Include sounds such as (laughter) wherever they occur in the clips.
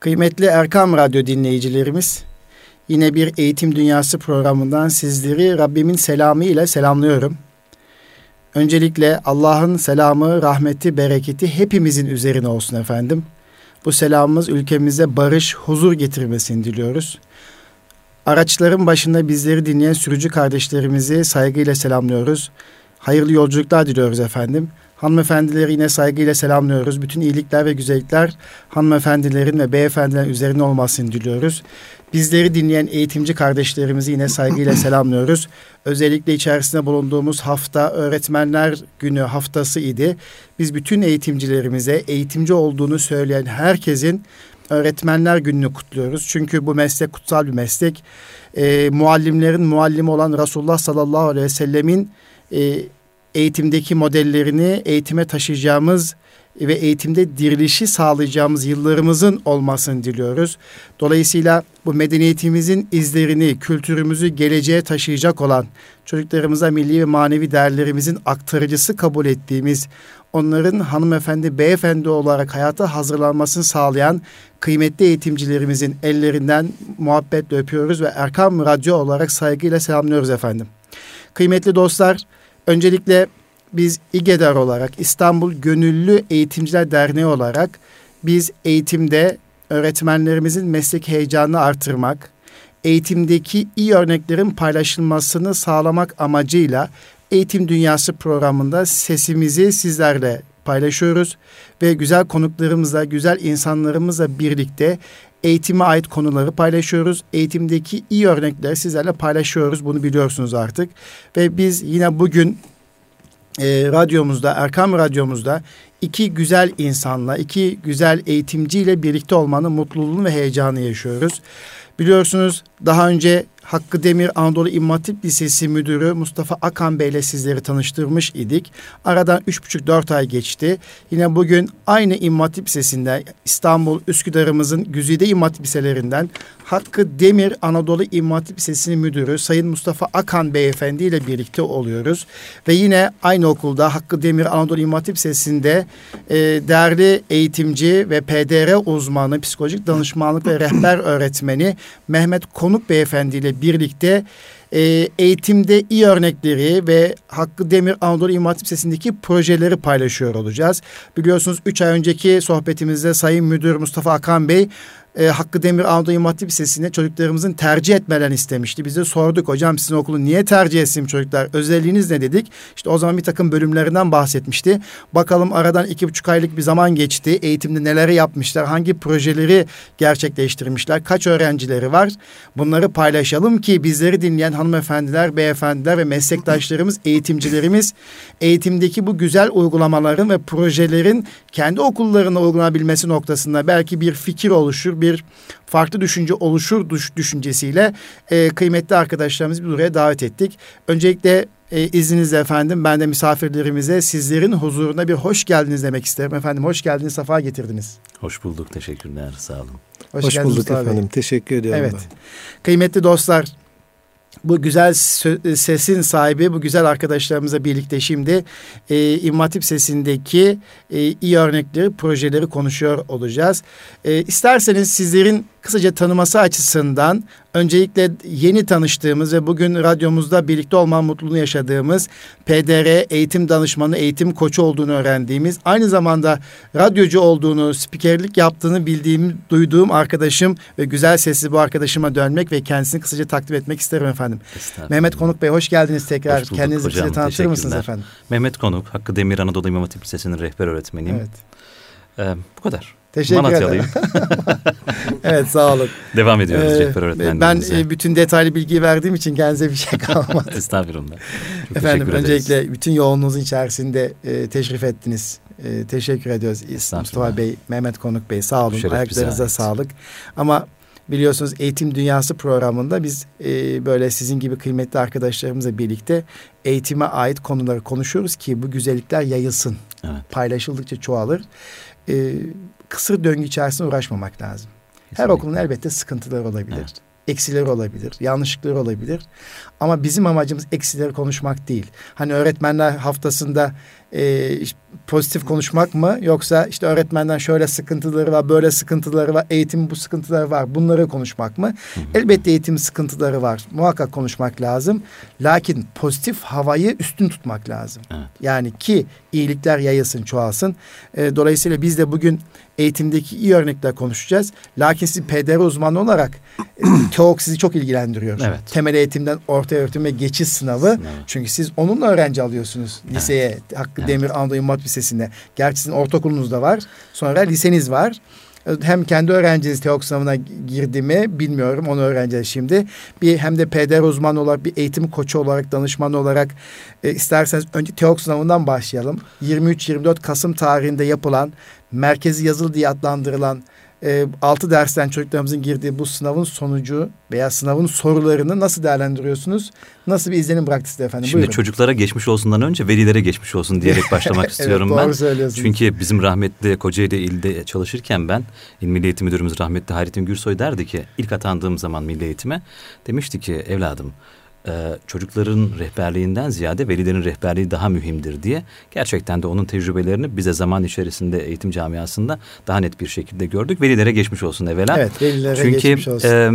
Kıymetli Erkam Radyo dinleyicilerimiz, yine bir Eğitim Dünyası programından sizleri Rabbimin selamı ile selamlıyorum. Öncelikle Allah'ın selamı, rahmeti, bereketi hepimizin üzerine olsun efendim. Bu selamımız ülkemize barış, huzur getirmesini diliyoruz. Araçların başında bizleri dinleyen sürücü kardeşlerimizi saygıyla selamlıyoruz. Hayırlı yolculuklar diliyoruz efendim. Hanımefendileri yine saygıyla selamlıyoruz. Bütün iyilikler ve güzellikler hanımefendilerin ve beyefendilerin üzerine olmasını diliyoruz. Bizleri dinleyen eğitimci kardeşlerimizi yine saygıyla (clears throat) selamlıyoruz. Özellikle içerisinde bulunduğumuz hafta öğretmenler günü haftası idi. Biz bütün eğitimcilerimize eğitimci olduğunu söyleyen herkesin öğretmenler gününü kutluyoruz. Çünkü bu meslek kutsal bir meslek. E, muallimlerin muallimi olan Resulullah sallallahu aleyhi ve sellemin e, eğitimdeki modellerini eğitime taşıyacağımız ve eğitimde dirilişi sağlayacağımız yıllarımızın olmasını diliyoruz. Dolayısıyla bu medeniyetimizin izlerini, kültürümüzü geleceğe taşıyacak olan çocuklarımıza milli ve manevi değerlerimizin aktarıcısı kabul ettiğimiz, onların hanımefendi, beyefendi olarak hayata hazırlanmasını sağlayan kıymetli eğitimcilerimizin ellerinden muhabbetle öpüyoruz ve Erkam Radyo olarak saygıyla selamlıyoruz efendim. Kıymetli dostlar, Öncelikle biz İGEDAR olarak İstanbul Gönüllü Eğitimciler Derneği olarak biz eğitimde öğretmenlerimizin meslek heyecanını artırmak, eğitimdeki iyi örneklerin paylaşılmasını sağlamak amacıyla Eğitim Dünyası programında sesimizi sizlerle paylaşıyoruz ve güzel konuklarımızla, güzel insanlarımızla birlikte eğitime ait konuları paylaşıyoruz. Eğitimdeki iyi örnekleri sizlerle paylaşıyoruz. Bunu biliyorsunuz artık. Ve biz yine bugün e, radyomuzda, Erkam Radyomuzda iki güzel insanla, iki güzel eğitimciyle birlikte olmanın mutluluğunu ve heyecanı yaşıyoruz. Biliyorsunuz daha önce Hakkı Demir Anadolu İmam Hatip Lisesi Müdürü Mustafa Akan Bey ile sizleri tanıştırmış idik. Aradan üç buçuk dört ay geçti. Yine bugün aynı İmam Hatip Lisesi'nde İstanbul Üsküdar'ımızın güzide İmam Hatip Liselerinden Hakkı Demir Anadolu İmam Hatip Lisesi Müdürü Sayın Mustafa Akan Beyefendi ile birlikte oluyoruz. Ve yine aynı okulda Hakkı Demir Anadolu İmam Hatip Lisesi'nde e, değerli eğitimci ve PDR uzmanı, psikolojik danışmanlık ve rehber öğretmeni Mehmet Konuk Beyefendi ile birlikte e, eğitimde iyi örnekleri ve Hakkı Demir Anadolu İmam Hatip Sesi'ndeki projeleri paylaşıyor olacağız. Biliyorsunuz üç ay önceki sohbetimizde Sayın Müdür Mustafa Akan Bey e, Hakkı Demir Anadolu İmam Hatip çocuklarımızın tercih etmelerini istemişti. Biz de sorduk hocam sizin okulu niye tercih etsin çocuklar? Özelliğiniz ne dedik? İşte o zaman bir takım bölümlerinden bahsetmişti. Bakalım aradan iki buçuk aylık bir zaman geçti. Eğitimde neleri yapmışlar? Hangi projeleri gerçekleştirmişler? Kaç öğrencileri var? Bunları paylaşalım ki bizleri dinleyen hanımefendiler, beyefendiler ve meslektaşlarımız, eğitimcilerimiz eğitimdeki bu güzel uygulamaların ve projelerin kendi okullarına uygulanabilmesi noktasında belki bir fikir oluşur, bir farklı düşünce oluşur düş, düşüncesiyle e, kıymetli arkadaşlarımızı buraya davet ettik. Öncelikle e, izninizle efendim ben de misafirlerimize sizlerin huzuruna bir hoş geldiniz demek isterim. Efendim hoş geldiniz, sefa getirdiniz. Hoş bulduk, teşekkürler, sağ olun. Hoş, hoş bulduk Mustafa efendim, Bey. teşekkür ediyorum. Evet, ben. kıymetli dostlar bu güzel sesin sahibi bu güzel arkadaşlarımızla birlikte şimdi e, İmam Hatip Sesi'ndeki e, iyi örnekleri, projeleri konuşuyor olacağız. E, isterseniz sizlerin kısaca tanıması açısından öncelikle yeni tanıştığımız ve bugün radyomuzda birlikte olma mutluluğunu yaşadığımız PDR eğitim danışmanı, eğitim koçu olduğunu öğrendiğimiz, aynı zamanda radyocu olduğunu, spikerlik yaptığını bildiğim, duyduğum arkadaşım ve güzel sesli bu arkadaşıma dönmek ve kendisini kısaca takdim etmek isterim efendim. Mehmet Konuk Bey hoş geldiniz tekrar. Hoş Kendinizi hocam, bize tanıtır mısınız efendim? Mehmet Konuk, Hakkı Demir Anadolu İmam Hatip Lisesi'nin rehber öğretmeniyim. Evet. Ee, bu kadar. Teşekkür ederim. (laughs) evet sağ olun. Devam ediyoruz ee, rehber öğretmenliğimize. Ben e, bütün detaylı bilgi verdiğim için kendinize bir şey kalmadı. (laughs) Estağfurullah. Çok Efendim öncelikle ederiz. bütün yoğunluğunuzun içerisinde e, teşrif ettiniz. E, teşekkür ediyoruz Mustafa Bey, Mehmet Konuk Bey sağ olun. Ayaklarınıza sağlık. Ama biliyorsunuz Eğitim Dünyası programında biz e, böyle sizin gibi kıymetli arkadaşlarımızla birlikte eğitime ait konuları konuşuyoruz ki bu güzellikler yayılsın. Evet. Paylaşıldıkça çoğalır. E, kısır döngü içerisinde uğraşmamak lazım. Kesinlikle. Her okulun elbette sıkıntıları olabilir. Evet. eksileri olabilir, yanlışlıkları olabilir. Ama bizim amacımız eksileri konuşmak değil. Hani öğretmenler haftasında e, pozitif konuşmak mı yoksa işte öğretmenden şöyle sıkıntıları var, böyle sıkıntıları var, eğitim bu sıkıntıları var. Bunları konuşmak mı? Hı hı. Elbette eğitim sıkıntıları var. Muhakkak konuşmak lazım. Lakin pozitif havayı üstün tutmak lazım. Evet. Yani ki iyilikler yayılsın, çoğalsın. E, dolayısıyla biz de bugün eğitimdeki iyi örnekler konuşacağız. Lakin siz PDR uzmanı olarak e, (clears throat) TEOK sizi çok ilgilendiriyor. Evet. Temel eğitimden orta öğretime geçiş sınavı. Sınav. Çünkü siz onunla öğrenci alıyorsunuz liseye. Evet. Hakkı evet. Demir Anadolu İmam Lisesi'nde. Gerçi sizin ortaokulunuz var. Sonra liseniz var. Hem kendi öğrenciniz TEOK sınavına girdi mi bilmiyorum onu öğreneceğiz şimdi. Bir hem de PDR uzmanı olarak bir eğitim koçu olarak danışman olarak e, isterseniz önce TEOK sınavından başlayalım. 23-24 Kasım tarihinde yapılan merkezi yazılı diye adlandırılan e, 6 dersten çocuklarımızın girdiği bu sınavın sonucu veya sınavın sorularını nasıl değerlendiriyorsunuz? Nasıl bir izlenim bıraktı size efendim? Şimdi Buyurun. çocuklara geçmiş olsundan önce velilere geçmiş olsun (laughs) diyerek başlamak istiyorum evet, doğru ben. Söylüyorsunuz. Çünkü bizim rahmetli Kocaeli ilde çalışırken ben İl Milli Eğitim Müdürümüz rahmetli Hayrettin Gürsoy derdi ki ilk atandığım zaman milli eğitime demişti ki evladım e, çocukların rehberliğinden ziyade velilerin rehberliği daha mühimdir diye gerçekten de onun tecrübelerini bize zaman içerisinde eğitim camiasında daha net bir şekilde gördük. Velilere geçmiş olsun evvela. Evet velilere Çünkü, geçmiş olsun. E,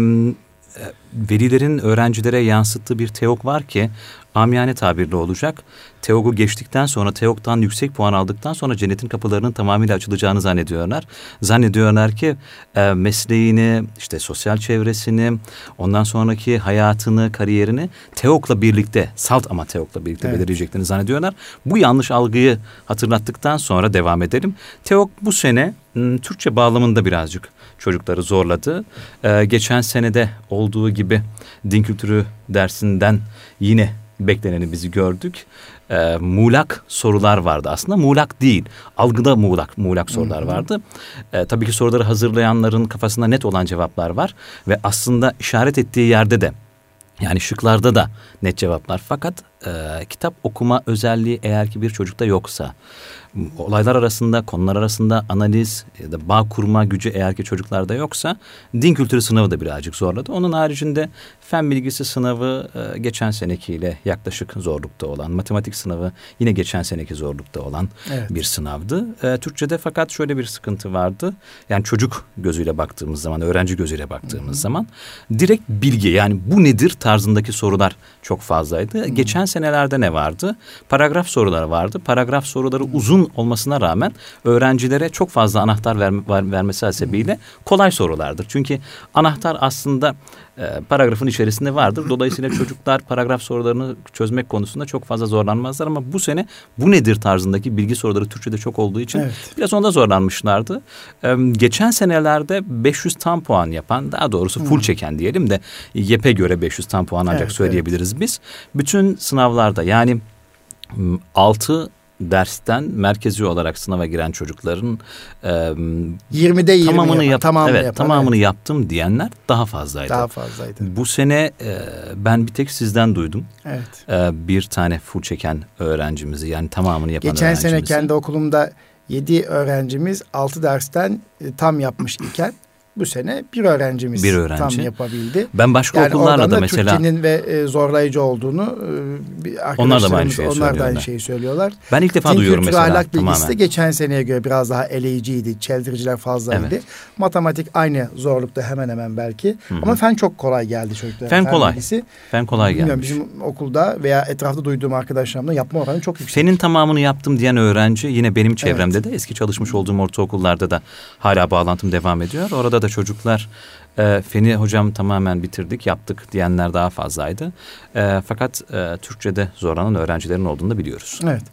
velilerin öğrencilere yansıttığı bir teok var ki amiyane tabirle olacak. Teok'u geçtikten sonra Teok'tan yüksek puan aldıktan sonra cennetin kapılarının tamamıyla açılacağını zannediyorlar. Zannediyorlar ki e, mesleğini, işte sosyal çevresini, ondan sonraki hayatını, kariyerini Teok'la birlikte, salt ama Teok'la birlikte evet. belirleyeceklerini zannediyorlar. Bu yanlış algıyı hatırlattıktan sonra devam edelim. Teok bu sene Türkçe bağlamında birazcık çocukları zorladı. Ee, geçen senede olduğu gibi din kültürü dersinden yine bekleneni bizi gördük. E, muğlak sorular vardı. Aslında muğlak değil. Algıda muğlak, muğlak sorular hı hı. vardı. E, tabii ki soruları hazırlayanların kafasında net olan cevaplar var. Ve aslında işaret ettiği yerde de yani şıklarda da net cevaplar. Fakat e, kitap okuma özelliği eğer ki bir çocukta yoksa olaylar arasında, konular arasında analiz ya da bağ kurma gücü eğer ki çocuklarda yoksa din kültürü sınavı da birazcık zorladı. Onun haricinde fen bilgisi sınavı e, geçen senekiyle yaklaşık zorlukta olan, matematik sınavı yine geçen seneki zorlukta olan evet. bir sınavdı. E, Türkçe'de fakat şöyle bir sıkıntı vardı. Yani çocuk gözüyle baktığımız zaman, öğrenci gözüyle baktığımız Hı-hı. zaman direkt bilgi yani bu nedir tarzındaki sorular çok fazlaydı. Hı-hı. Geçen senelerde ne vardı? Paragraf soruları vardı. Paragraf soruları Hı-hı. uzun olmasına rağmen öğrencilere çok fazla anahtar ver, ver, vermesi hasebiyle kolay sorulardır. Çünkü anahtar aslında e, paragrafın içerisinde vardır. Dolayısıyla (coughs) çocuklar paragraf sorularını çözmek konusunda çok fazla zorlanmazlar ama bu sene bu nedir tarzındaki bilgi soruları Türkçe'de çok olduğu için evet. biraz onda zorlanmışlardı. E, geçen senelerde 500 tam puan yapan daha doğrusu full hmm. çeken diyelim de YEP'e göre 500 tam puan ancak evet, söyleyebiliriz evet. biz. Bütün sınavlarda yani 6 dersten merkezi olarak sınava giren çocukların e, 20'de 20 tamamını yapan, yap, tamamını evet, yapan, tamamını evet. yaptım diyenler daha fazlaydı. Daha fazlaydı. Bu sene e, ben bir tek sizden duydum. Evet. E, bir tane full çeken öğrencimizi yani tamamını yapan Geçen öğrencimizi. sene kendi okulumda 7 öğrencimiz 6 dersten e, tam yapmış iken bu sene bir öğrencimiz bir öğrenci. tam yapabildi. Ben başka yani okullarla da mesela Türkçenin ve e, zorlayıcı olduğunu e, onlar da aynı şeyi onlar da aynı şeyi söylüyorlar. Ben ilk defa Din duyuyorum mesela. ahlak bilgisi tamamen. de geçen seneye göre biraz daha eleyiciydi. Çeldiriciler fazlaydı. Evet. Matematik aynı zorlukta hemen hemen belki. Hı-hı. Ama fen çok kolay geldi çocuklara. Fen, fen kolay. Bilgisi. Fen kolay geldi. Bizim okulda veya etrafta duyduğum arkadaşlarımda yapma oranı çok yüksek. Fenin tamamını yaptım diyen öğrenci yine benim çevremde evet. de eski çalışmış olduğum ortaokullarda da hala bağlantım devam ediyor. Orada da da çocuklar e, feni hocam tamamen bitirdik, yaptık diyenler daha fazlaydı. E, fakat e, Türkçe'de zorlanan öğrencilerin olduğunu da biliyoruz. Evet.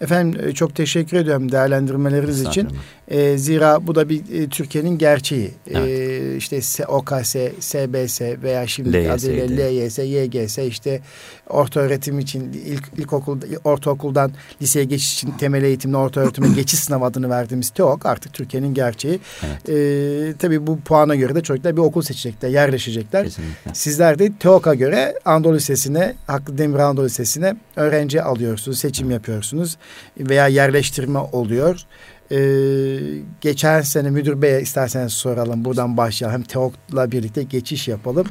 Efendim e, çok teşekkür ediyorum değerlendirmeleriniz için. E, zira bu da bir e, Türkiye'nin gerçeği. E, evet. E, işte OKS, SBS veya şimdi adıyla LYS, YGS işte orta öğretim için ilk ilkokul ortaokuldan liseye geçiş için temel eğitimle orta öğretime (coughs) geçiş sınav adını verdiğimiz TEOK artık Türkiye'nin gerçeği. Evet. E, tabii bu puana göre de çocuklar bir okul seçecekler, yerleşecekler. Kesinlikle. Sizler de TEOK'a göre Anadolu Lisesi'ne, Hakkı Demir Anadolu Lisesi'ne öğrenci alıyorsunuz, seçim yapıyorsunuz veya yerleştirme oluyor. Ee, geçen sene müdür beye isterseniz soralım. Buradan başlayalım. Hem TEOK'la birlikte geçiş yapalım.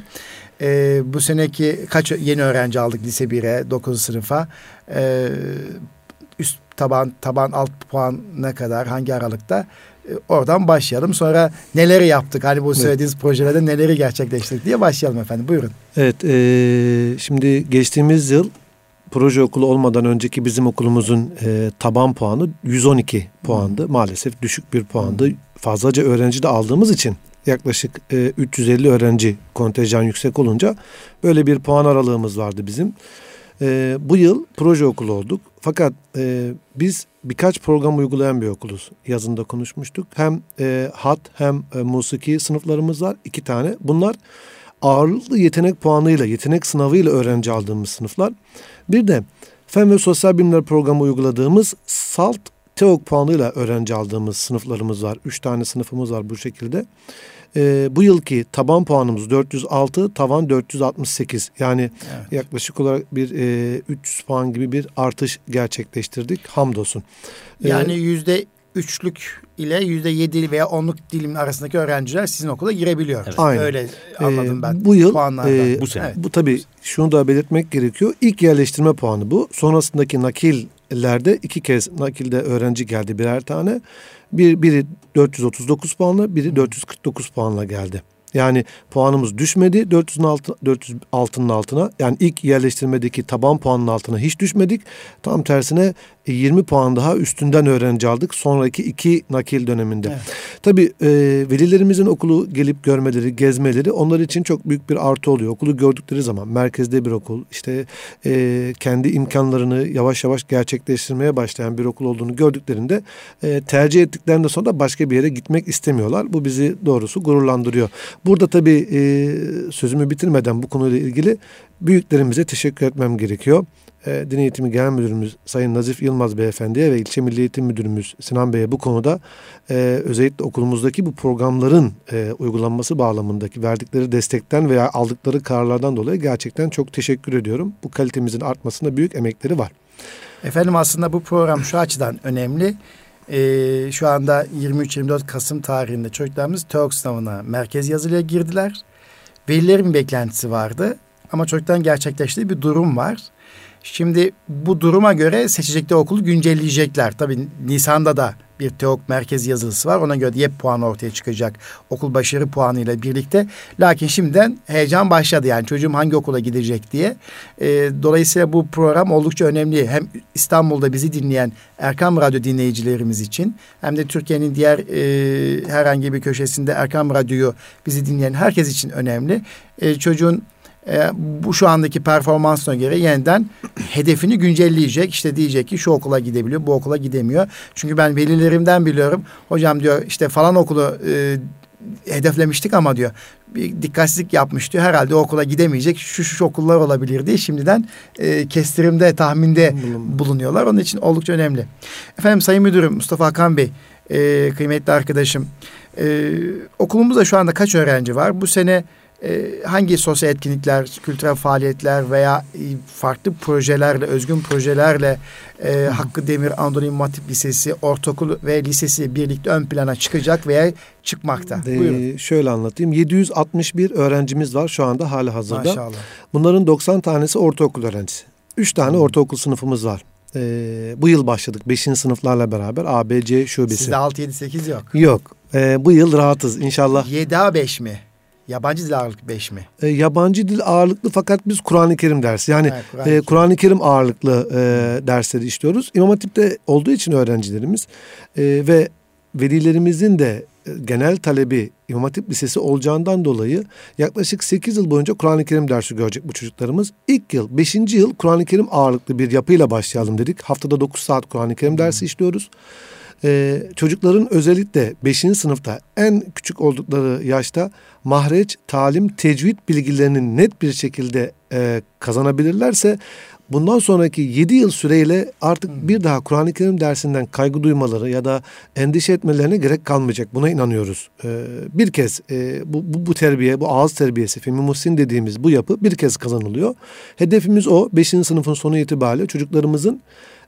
Ee, bu seneki kaç yeni öğrenci aldık lise 1'e, 9 sınıfa? Ee, üst taban, taban alt puan ne kadar, hangi aralıkta? Ee, oradan başlayalım. Sonra neleri yaptık? Hani bu söylediğiniz evet. projelerde neleri gerçekleştirdik diye başlayalım efendim. Buyurun. Evet, e, şimdi geçtiğimiz yıl proje okulu olmadan önceki bizim okulumuzun e, taban puanı 112 puandı. Hmm. Maalesef düşük bir puandı. Fazlaca öğrenci de aldığımız için yaklaşık e, 350 öğrenci kontenjan yüksek olunca böyle bir puan aralığımız vardı bizim. E, bu yıl proje okulu olduk. Fakat e, biz birkaç program uygulayan bir okuluz. Yazında konuşmuştuk. Hem e, hat hem e, musiki sınıflarımız var. iki tane. Bunlar ağırlıklı yetenek puanıyla, yetenek sınavıyla öğrenci aldığımız sınıflar. Bir de Fen ve Sosyal Bilimler programı uyguladığımız SALT TEOK puanıyla öğrenci aldığımız sınıflarımız var. Üç tane sınıfımız var bu şekilde. Ee, bu yılki taban puanımız 406, tavan 468. Yani evet. yaklaşık olarak bir e, 300 puan gibi bir artış gerçekleştirdik. Hamdolsun. Ee, yani yüzde üçlük ile yüzde yedi veya onluk dilim arasındaki öğrenciler sizin okula girebiliyor. Evet. Aynen. Öyle anladım ee, ben. Bu yıl e, bu sene. Evet. Bu tabii şunu da belirtmek gerekiyor. İlk yerleştirme puanı bu. Sonrasındaki nakillerde iki kez nakilde öğrenci geldi birer tane. Bir, biri 439 puanla, biri 449 puanla geldi. Yani puanımız düşmedi 400'ün altı, 400 altının altına. Yani ilk yerleştirmedeki taban puanın altına hiç düşmedik. Tam tersine 20 e, puan daha üstünden öğrenci aldık sonraki iki nakil döneminde. Evet. Tabii e, velilerimizin okulu gelip görmeleri, gezmeleri onlar için çok büyük bir artı oluyor. Okulu gördükleri zaman merkezde bir okul, işte e, kendi imkanlarını yavaş yavaş gerçekleştirmeye başlayan bir okul olduğunu gördüklerinde e, tercih ettiklerinden sonra da başka bir yere gitmek istemiyorlar. Bu bizi doğrusu gururlandırıyor. Burada tabii e, sözümü bitirmeden bu konuyla ilgili büyüklerimize teşekkür etmem gerekiyor. E, Din Eğitimi Genel Müdürümüz Sayın Nazif Yılmaz Beyefendi'ye ve İlçe Milli Eğitim Müdürümüz Sinan Bey'e bu konuda e, özellikle okulumuzdaki bu programların e, uygulanması bağlamındaki verdikleri destekten veya aldıkları kararlardan dolayı gerçekten çok teşekkür ediyorum. Bu kalitemizin artmasında büyük emekleri var. Efendim aslında bu program şu açıdan önemli. Ee, şu anda 23-24 Kasım tarihinde çocuklarımız TEOK sınavına merkez yazılıya girdiler. Velilerin beklentisi vardı ama çocuktan gerçekleştiği bir durum var. Şimdi bu duruma göre seçecekleri okulu güncelleyecekler. Tabii Nisan'da da bir TEOK merkez yazılısı var. Ona göre YEP puanı ortaya çıkacak. Okul başarı puanıyla birlikte. Lakin şimdiden heyecan başladı yani çocuğum hangi okula gidecek diye. E, dolayısıyla bu program oldukça önemli. Hem İstanbul'da bizi dinleyen Erkam Radyo dinleyicilerimiz için hem de Türkiye'nin diğer e, herhangi bir köşesinde Erkam Radyo'yu bizi dinleyen herkes için önemli. E, çocuğun e, bu şu andaki performansına göre yeniden hedefini güncelleyecek. İşte diyecek ki şu okula gidebiliyor, bu okula gidemiyor. Çünkü ben velilerimden biliyorum. Hocam diyor işte falan okulu e, hedeflemiştik ama diyor bir dikkatsizlik yapmış diyor. Herhalde okula gidemeyecek. Şu şu okullar olabilir diye şimdiden e, kestirimde, tahminde bulunuyorlar. Onun için oldukça önemli. Efendim Sayın Müdürüm Mustafa Hakan Bey, e, kıymetli arkadaşım. E, okulumuzda şu anda kaç öğrenci var? Bu sene hangi sosyal etkinlikler, kültürel faaliyetler veya e, farklı projelerle, özgün projelerle e, Hakkı Demir Anadolu İmam Hatip Lisesi, ortaokul ve lisesi birlikte ön plana çıkacak veya çıkmakta. Ee, Buyurun. Şöyle anlatayım. 761 öğrencimiz var şu anda hali hazırda. Maşallah. Bunların 90 tanesi ortaokul öğrencisi. 3 tane hmm. ortaokul sınıfımız var. Ee, bu yıl başladık 5. sınıflarla beraber ABC şubesi. Sizde 6, 7, 8 yok. Yok. Ee, bu yıl rahatız inşallah. 7A5 mi? Yabancı dil ağırlıklı 5 mi? E, yabancı dil ağırlıklı fakat biz Kur'an-ı Kerim dersi. Yani Kur'an-ı e, Kur Kerim ağırlıklı e, dersleri işliyoruz. İmam Hatip'te olduğu için öğrencilerimiz e, ve velilerimizin de e, genel talebi İmam Hatip Lisesi olacağından dolayı yaklaşık 8 yıl boyunca Kur'an-ı Kerim dersi görecek bu çocuklarımız. İlk yıl 5. yıl Kur'an-ı Kerim ağırlıklı bir yapıyla başlayalım dedik. Haftada 9 saat Kur'an-ı Kerim dersi işliyoruz e, çocukların özellikle 5. sınıfta en küçük oldukları yaşta mahreç, talim, tecvid bilgilerini net bir şekilde e, kazanabilirlerse bundan sonraki 7 yıl süreyle artık hmm. bir daha Kur'an-ı Kerim dersinden kaygı duymaları ya da endişe etmelerine gerek kalmayacak. Buna inanıyoruz. Ee, bir kez e, bu, bu, bu terbiye, bu ağız terbiyesi, Femi Muhsin dediğimiz bu yapı bir kez kazanılıyor. Hedefimiz o. 5. sınıfın sonu itibariyle çocuklarımızın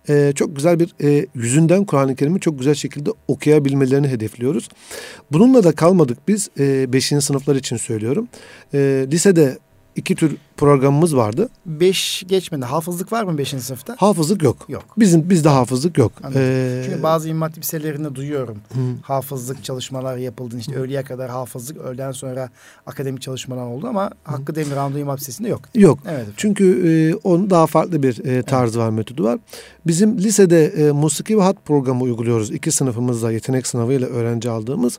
e, çok güzel bir e, yüzünden Kur'an-ı Kerim'i çok güzel şekilde okuyabilmelerini hedefliyoruz. Bununla da kalmadık biz 5. E, sınıflar için söylüyorum. E, lisede iki tür programımız vardı. Beş geçmedi. Hafızlık var mı beşinci sınıfta? Hafızlık yok. Yok. Bizim bizde hafızlık yok. Ee, Çünkü bazı imam liselerinde duyuyorum. Hı. Hafızlık çalışmalar yapıldı. İşte öğleye kadar hafızlık, öğleden sonra akademik çalışmalar oldu ama hı. Hakkı Demir Anadolu İmam Lisesi'nde yok. Yok. Evet. Çünkü e, onun daha farklı bir e, tarzı evet. var, metodu var. Bizim lisede e, musiki ve hat programı uyguluyoruz. İki sınıfımızda yetenek sınavıyla öğrenci aldığımız.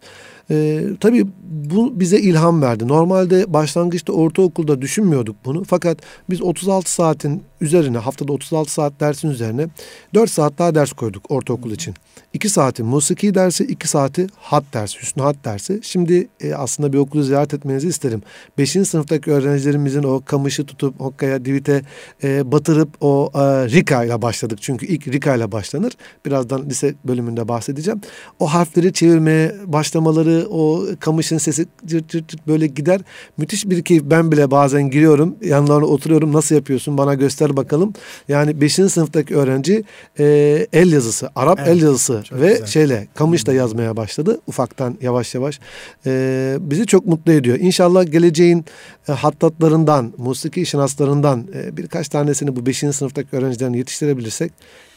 E, tabii bu bize ilham verdi. Normalde başlangıçta ortaokulda düşünmüyorduk bunu. Fakat biz 36 saatin üzerine haftada 36 saat dersin üzerine 4 saat daha ders koyduk ortaokul için. 2 saati musiki dersi, 2 saati hat dersi, hüsnü hat dersi. Şimdi e, aslında bir okulu ziyaret etmenizi isterim. 5. sınıftaki öğrencilerimizin o kamışı tutup Hokkaya, Divit'e e, batırıp o e, Rika ile başladık. Çünkü ilk Rika ile başlanır. Birazdan lise bölümünde bahsedeceğim. O harfleri çevirmeye başlamaları, o kamışın sesi cırt cırt cırt böyle gider. Müthiş bir keyif. Ben bile bazen giriyorum, yanlarına oturuyorum. Nasıl yapıyorsun? Bana göster bakalım. Yani 5. sınıftaki öğrenci e, el yazısı, Arap evet. el yazısı ve güzel. şeyle kamışla yazmaya başladı ufaktan yavaş yavaş. E, bizi çok mutlu ediyor. İnşallah geleceğin e, hattatlarından, musiki şinaslarından e, birkaç tanesini bu 5. sınıftaki öğrencilerin yetiştirebilirsek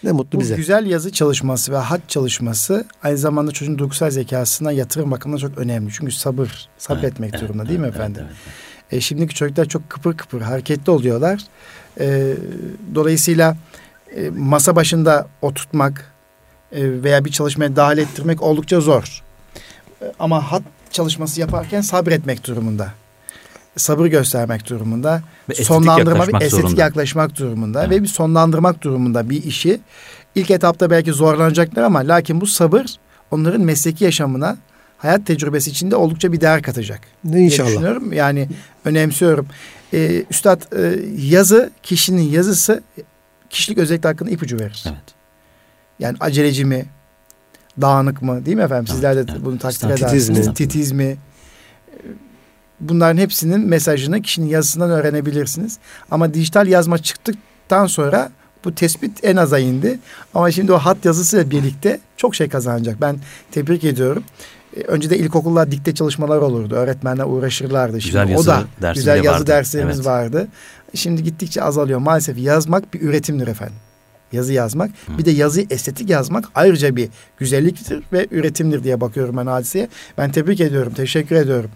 ne mutlu bu bize. Bu güzel yazı çalışması ve hat çalışması aynı zamanda çocuğun duygusal zekasına yatırım bakımından çok önemli. Çünkü sabır, sabretmek evet, durumunda evet, değil mi efendim? Evet, evet. E, şimdiki çocuklar çok kıpır kıpır hareketli oluyorlar. E, dolayısıyla e, masa başında oturtmak, e, veya bir çalışmaya dahil ettirmek oldukça zor. E, ama hat çalışması yaparken sabretmek durumunda. Sabır göstermek durumunda. Ve sonlandırma bir estetik zorunda. yaklaşmak durumunda evet. ve bir sonlandırmak durumunda bir işi. ilk etapta belki zorlanacaklar ama lakin bu sabır onların mesleki yaşamına hayat tecrübesi içinde oldukça bir değer katacak. Ne inşallah. Düşünüyorum. Yani önemsiyorum. Ee, Üstad e, yazı kişinin yazısı kişilik özellikle hakkında ipucu verir. Evet. Yani aceleci mi? Dağınık mı? Değil mi efendim? Sizler de evet, bunu takdir edersiniz. Mi? Titiz mi? Bunların hepsinin mesajını kişinin yazısından öğrenebilirsiniz. Ama dijital yazma çıktıktan sonra bu tespit en aza indi. Ama şimdi o hat yazısıyla birlikte çok şey kazanacak. Ben tebrik ediyorum. E, önce de ilkokullar dikte çalışmalar olurdu. Öğretmenler uğraşırlardı. Şimdi güzel yazı o da güzel yazı vardı. derslerimiz evet. vardı. Şimdi gittikçe azalıyor. Maalesef yazmak bir üretimdir efendim yazı yazmak. Hı. Bir de yazı estetik yazmak ayrıca bir güzelliktir ve üretimdir diye bakıyorum ben hadiseye. Ben tebrik ediyorum, teşekkür ediyorum.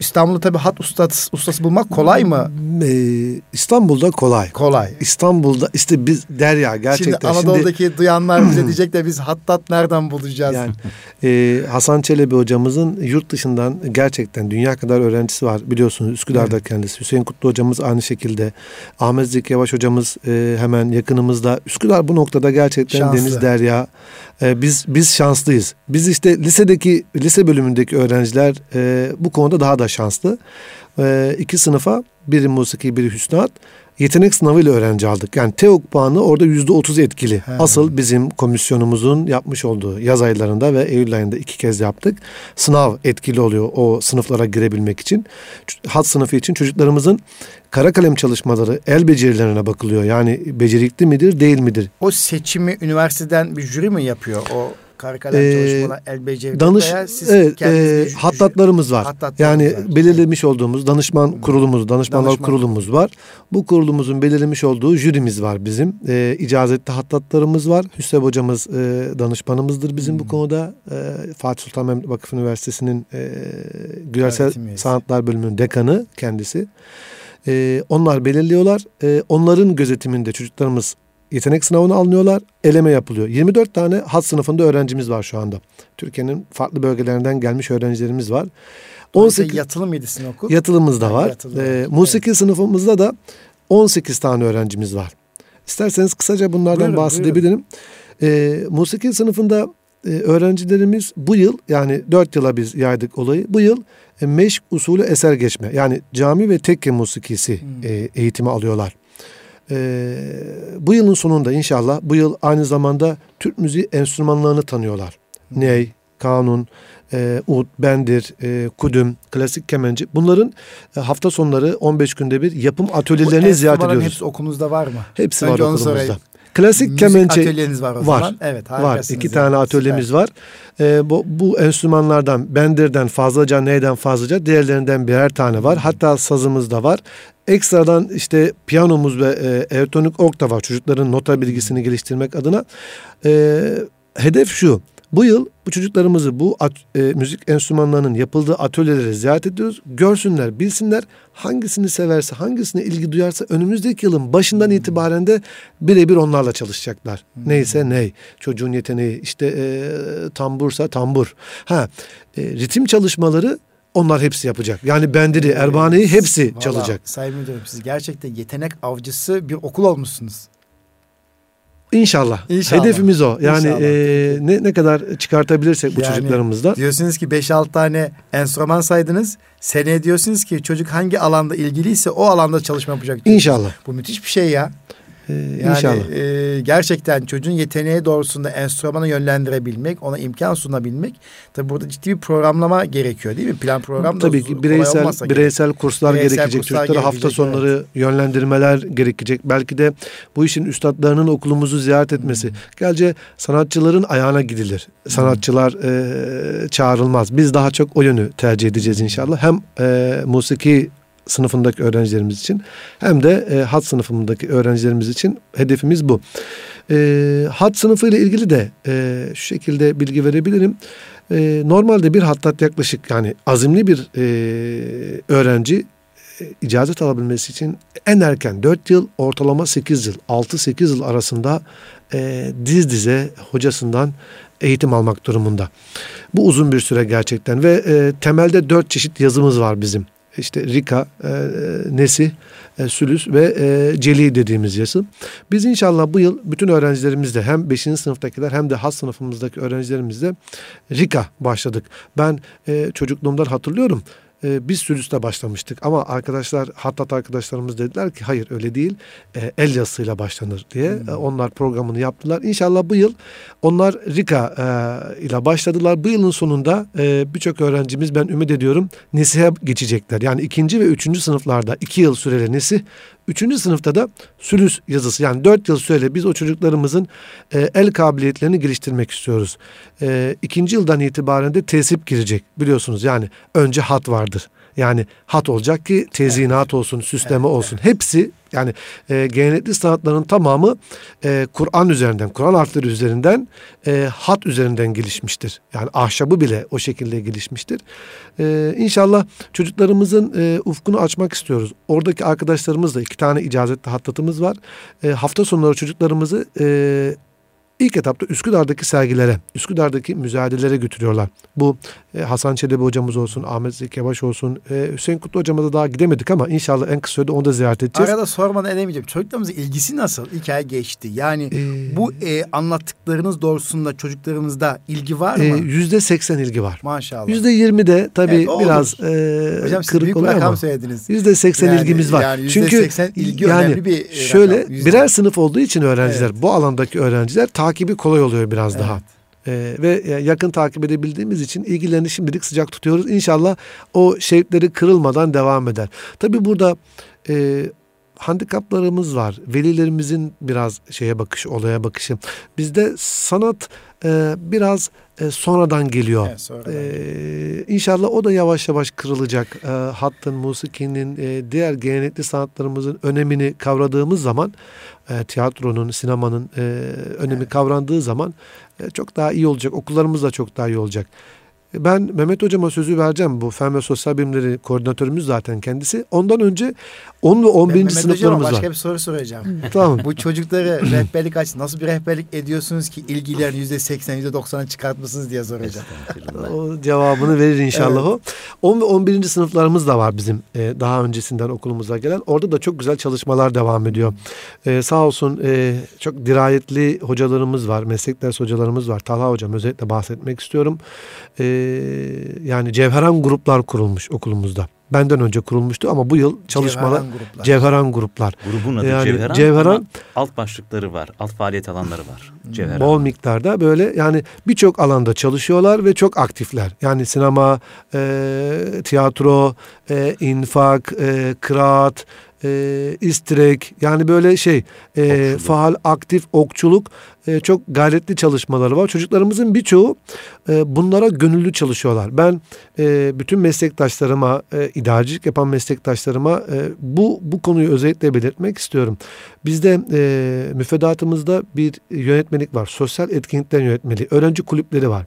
İstanbul'da tabii hat ustası, ustası bulmak kolay mı? Ee, İstanbul'da kolay. Kolay. İstanbul'da işte biz derya gerçekten. Şimdi Anadolu'daki şimdi, (clears throat) duyanlar bize diyecek de biz hattat nereden bulacağız? Yani e, Hasan Çelebi hocamızın yurt dışından gerçekten dünya kadar öğrencisi var. Biliyorsunuz Üsküdar'da evet. kendisi. Hüseyin Kutlu hocamız aynı şekilde. Ahmet Zeki Yavaş hocamız e, hemen yakınımızda. Üsküdar bu noktada gerçekten Şanslı. deniz derya. E, biz biz şanslıyız. Biz işte lisedeki lise bölümündeki öğrenciler e, bu konuda daha da şanslı. E, iki sınıfa biri musiki biri hüsnat yetenek sınavıyla öğrenci aldık. Yani TEOK puanı orada yüzde otuz etkili. He. Asıl bizim komisyonumuzun yapmış olduğu yaz aylarında ve Eylül ayında iki kez yaptık. Sınav etkili oluyor o sınıflara girebilmek için. Hat sınıfı için çocuklarımızın kara kalem çalışmaları, el becerilerine bakılıyor. Yani becerikli midir, değil midir? O seçimi üniversiteden bir jüri mi yapıyor? O Kara kalem ee, çalışmalar, el beceri danış, veya siz evet, e, hattatlarımız var. Hattatlarımız yani var. belirlemiş olduğumuz danışman kurulumuz, danışmanlar danışman. kurulumuz var. Bu kurulumuzun belirlemiş olduğu jürimiz var bizim. E, icazetli hattatlarımız var. Hüsrev hocamız e, danışmanımızdır bizim hmm. bu konuda. E, Fatih Sultan Mehmet Vakıf Üniversitesi'nin e, Gülersel Sanatlar Bölümünün dekanı kendisi. E, onlar belirliyorlar. E, onların gözetiminde çocuklarımız yetenek sınavına alınıyorlar. Eleme yapılıyor. 24 tane hat sınıfında öğrencimiz var şu anda. Türkiye'nin farklı bölgelerinden gelmiş öğrencilerimiz var. 18 yatılı mıydı sizin okul? Yatılımız da var. Yatılı. Ee, musiki evet. sınıfımızda da 18 tane öğrencimiz var. İsterseniz kısaca bunlardan buyurun, bahsedebilirim. Buyurun. Ee, musiki sınıfında e, öğrencilerimiz bu yıl yani 4 yıla biz yaydık olayı. Bu yıl e, meşk usulü eser geçme yani cami ve tekke musikisi hmm. e, eğitimi alıyorlar. Ee, bu yılın sonunda inşallah bu yıl aynı zamanda Türk müziği enstrümanlarını tanıyorlar. Hı. Ney, kanun, e, ud, bendir, e, kudüm, klasik kemenci. Bunların e, hafta sonları 15 günde bir yapım atölyelerini ziyaret ediyoruz. hepsi okulunuzda var mı? Hepsi Önce var okulumuzda. Sorayım. Klasik Müzik kemençe atölyeniz var o var. zaman. Evet, var. İki yani. tane atölyemiz Süper. var. Ee, bu, bu enstrümanlardan Bender'den fazlaca neyden fazlaca diğerlerinden birer tane var. Hatta sazımız da var. Ekstradan işte piyanomuz ve e, elektronik org da var çocukların nota bilgisini geliştirmek adına. Ee, hedef şu. Bu yıl bu çocuklarımızı bu at- e, müzik enstrümanlarının yapıldığı atölyeleri ziyaret ediyoruz. Görsünler, bilsinler hangisini severse, hangisine ilgi duyarsa önümüzdeki yılın başından itibaren de birebir onlarla çalışacaklar. Neyse ney. Çocuğun yeteneği işte e, tambursa tambur. Ha e, ritim çalışmaları onlar hepsi yapacak. Yani bendiri, erbaneyi hepsi Vallahi çalacak. Sayın Müdürüm siz gerçekten yetenek avcısı bir okul olmuşsunuz. İnşallah. İnşallah. Hedefimiz o. Yani İnşallah. e, ne ne kadar çıkartabilirsek bu Yani çocuklarımızda. Diyorsunuz ki 5-6 tane enstrüman saydınız. Seneye diyorsunuz ki çocuk hangi alanda ilgiliyse o alanda çalışma yapacak. diyorsunuz. İnşallah. Bu müthiş bir şey ya. E, Yani inşallah. e, gerçekten çocuğun yeteneği doğrusunda enstrümanı yönlendirebilmek, ona imkan sunabilmek. Tabi burada ciddi bir programlama gerekiyor değil mi? Plan program da Tabii ki bireysel gerek. bireysel kurslar Bireysel gerekecek. kurslar Çocuklara hafta gerekecek, sonları yönlendirmeler gerekecek. Belki de bu işin üstadlarının okulumuzu ziyaret etmesi. Gerçi sanatçıların ayağına gidilir. Sanatçılar e, çağrılmaz. Biz daha çok o yönü tercih edeceğiz inşallah. Hem e, musiki sınıfındaki öğrencilerimiz için hem de e, hat sınıfındaki öğrencilerimiz için hedefimiz bu. E, hat sınıfı ile ilgili de e, şu şekilde bilgi verebilirim. E, normalde bir hattat yaklaşık yani azimli bir e, öğrenci e, icazet alabilmesi için en erken 4 yıl ortalama 8 yıl 6-8 yıl arasında e, diz dize hocasından eğitim almak durumunda. Bu uzun bir süre gerçekten ve e, temelde 4 çeşit yazımız var bizim. İşte Rika, e, Nesi, e, Sülüs ve e, Celi dediğimiz yazı. Biz inşallah bu yıl bütün öğrencilerimizle hem 5. sınıftakiler hem de has sınıfımızdaki öğrencilerimizle Rika başladık. Ben e, çocukluğumdan hatırlıyorum. E, biz Sülüs'te başlamıştık ama arkadaşlar Hattat arkadaşlarımız dediler ki hayır öyle değil e, el yazısıyla başlanır diye E, onlar programını yaptılar. İnşallah bu yıl onlar Rika e, ile başladılar. Bu yılın sonunda e, birçok öğrencimiz ben ümit ediyorum Nesih'e geçecekler. Yani ikinci ve üçüncü sınıflarda iki yıl süreli Nesih, üçüncü sınıfta da Sülüs yazısı yani dört yıl süreli biz o çocuklarımızın e, el kabiliyetlerini geliştirmek istiyoruz. E, ikinci yıldan itibaren de tesip girecek biliyorsunuz yani önce hat vardır. Yani hat olacak ki tezinat olsun, süsleme olsun. Hepsi yani e, gelenekli sanatların tamamı e, Kur'an üzerinden, Kur'an harfleri üzerinden, e, hat üzerinden gelişmiştir. Yani ahşabı bile o şekilde gelişmiştir. E, inşallah çocuklarımızın e, ufkunu açmak istiyoruz. Oradaki arkadaşlarımızla iki tane icazetli hattatımız var. E, hafta sonları çocuklarımızı e, İlk etapta Üsküdar'daki sergilere, Üsküdar'daki müzayedelere götürüyorlar. Bu e, Hasan Çelebi hocamız olsun, Ahmet Zeki Yavaş olsun, e, Hüseyin Kutlu hocamıza daha gidemedik ama inşallah en kısa sürede onu da ziyaret edeceğiz. Arada sormadan edemeyeceğim. Çocuklarımızın ilgisi nasıl? Hikaye geçti. Yani Ee, bu e, anlattıklarınız doğrusunda çocuklarımızda ilgi var e, mı? Yüzde seksen ilgi var. Maşallah. Yüzde yirmi de tabii Evet, biraz e, Hocam kırık oluyor ama. söylediniz. Yüzde seksen Yani- ilgimiz var. yani Çünkü seksen ilgi yani önemli bir, şöyle rakam. Birer sınıf olduğu için öğrenciler bu alandaki öğrenciler takibi kolay oluyor biraz Evet. daha. Ee, ve e, yakın takip edebildiğimiz için ilgilerini şimdilik sıcak tutuyoruz. İnşallah o şevkleri kırılmadan devam eder. Tabii burada e, handikaplarımız var. Velilerimizin biraz şeye bakışı, olaya bakışı. Bizde sanat e, biraz e, sonradan geliyor. Evet, sonradan. Ee, inşallah o da yavaş yavaş kırılacak. Ee, hattın, musikinin, e, diğer gelenekli sanatlarımızın önemini kavradığımız zaman, e, tiyatronun, sinemanın e, önemi kavrandığı zaman e, çok daha iyi olacak. Okullarımız da çok daha iyi olacak. Ben Mehmet Hocam'a sözü vereceğim. Bu Fen ve Sosyal Bilimleri koordinatörümüz zaten kendisi. Ondan önce 10 ve 11. Ben Mehmet sınıflarımız başka var. bir soru soracağım. (laughs) Tamam. Bu çocukları rehberlik aç nasıl bir rehberlik ediyorsunuz ki ilgilerini yüzde seksen, yüzde doksan'a çıkartmışsınız diye soracağım. O cevabını verir inşallah o. 10 ve 11. sınıflarımız da var bizim e, daha öncesinden okulumuza gelen. Orada da çok güzel çalışmalar devam ediyor. E, sağ olsun e, çok dirayetli hocalarımız var, meslek ders hocalarımız var. Talha hocam özellikle bahsetmek istiyorum. E, yani Cevheran gruplar kurulmuş okulumuzda. Benden önce kurulmuştu ama bu yıl çalışmalar Cevheran gruplar. Cevheran gruplar. Grubun adı Yani Cevheran, Cevheran- alt başlıkları var. Alt faaliyet alanları var. Cevheran. Bol miktarda böyle yani birçok alanda çalışıyorlar ve çok aktifler. Yani sinema, e, tiyatro, e, infak, e, kıraat, e, istirek yani böyle şey e, faal aktif okçuluk e, çok gayretli çalışmaları var. Çocuklarımızın birçoğu e, bunlara gönüllü çalışıyorlar. Ben e, bütün meslektaşlarıma, e, idarecilik yapan meslektaşlarıma e, bu bu konuyu özellikle belirtmek istiyorum. Bizde e, müfredatımızda bir yönetmelik var. Sosyal etkinlikler yönetmeliği. Öğrenci kulüpleri var.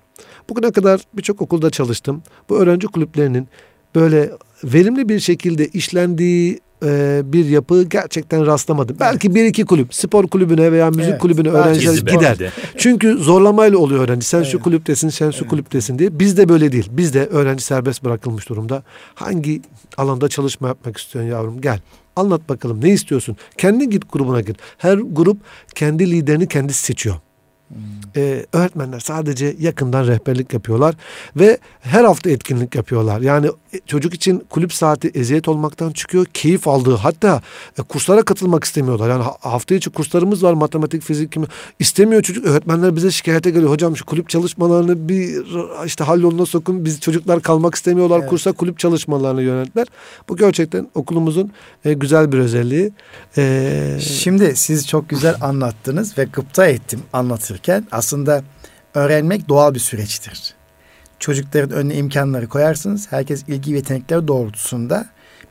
Bugüne kadar birçok okulda çalıştım. Bu öğrenci kulüplerinin böyle verimli bir şekilde işlendiği e, bir yapı gerçekten rastlamadım. Evet. Belki bir iki kulüp, spor kulübüne veya müzik evet. kulübüne öğrenciler gider. (laughs) Çünkü zorlamayla oluyor öğrenci. Sen evet. şu kulüptesin, sen şu evet. kulüptesin diye. Bizde böyle değil. Bizde öğrenci serbest bırakılmış durumda. Hangi alanda çalışma yapmak istiyorsun yavrum? Gel. Anlat bakalım ne istiyorsun? Kendi git grubuna git. Her grup kendi liderini kendisi seçiyor. Ee, öğretmenler sadece yakından rehberlik yapıyorlar ve her hafta etkinlik yapıyorlar. Yani e, çocuk için kulüp saati eziyet olmaktan çıkıyor, keyif aldığı hatta e, kurslara katılmak istemiyorlar. Yani hafta içi kurslarımız var matematik, fizik, kimya. istemiyor çocuk. Öğretmenler bize şikayete geliyor. Hocam şu kulüp çalışmalarını bir işte halloluna sokun. Biz çocuklar kalmak istemiyorlar evet. kursa kulüp çalışmalarını yönetler. Bu gerçekten okulumuzun e, güzel bir özelliği. Ee... Şimdi siz çok güzel anlattınız ve gıpta ettim anlatır öğrenirken aslında öğrenmek doğal bir süreçtir. Çocukların önüne imkanları koyarsınız. Herkes ilgi ve yetenekleri doğrultusunda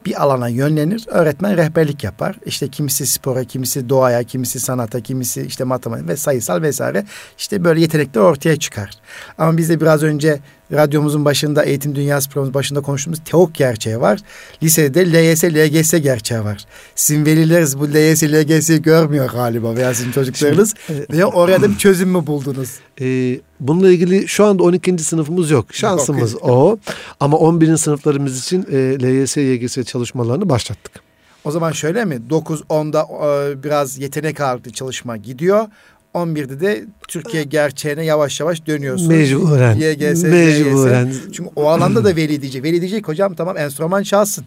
bir alana yönlenir. Öğretmen rehberlik yapar. İşte kimisi spora, kimisi doğaya, kimisi sanata, kimisi işte matematik ve sayısal vesaire. İşte böyle yetenekler ortaya çıkar. Ama biz de biraz önce radyomuzun başında eğitim dünyası programımız başında konuştuğumuz TEOK gerçeği var. Lisede LYS, LGS gerçeği var. Sizin velileriniz bu LYS, LGS'yi görmüyor galiba veya sizin çocuklarınız. Şimdi, veya oraya da bir çözüm mü buldunuz? Ee, bununla ilgili şu anda 12. sınıfımız yok. Şansımız yok. o. Ama 11. sınıflarımız için e, LYS, YGS çalışmalarını başlattık. O zaman şöyle mi? 9-10'da e, biraz yetenek ağırlıklı çalışma gidiyor. 11'de de Türkiye gerçeğine yavaş yavaş dönüyorsunuz. Mecburen. YGS, Mecburen. YGS. Çünkü o alanda da veli diyecek. Veli diyecek hocam tamam enstrüman çalsın.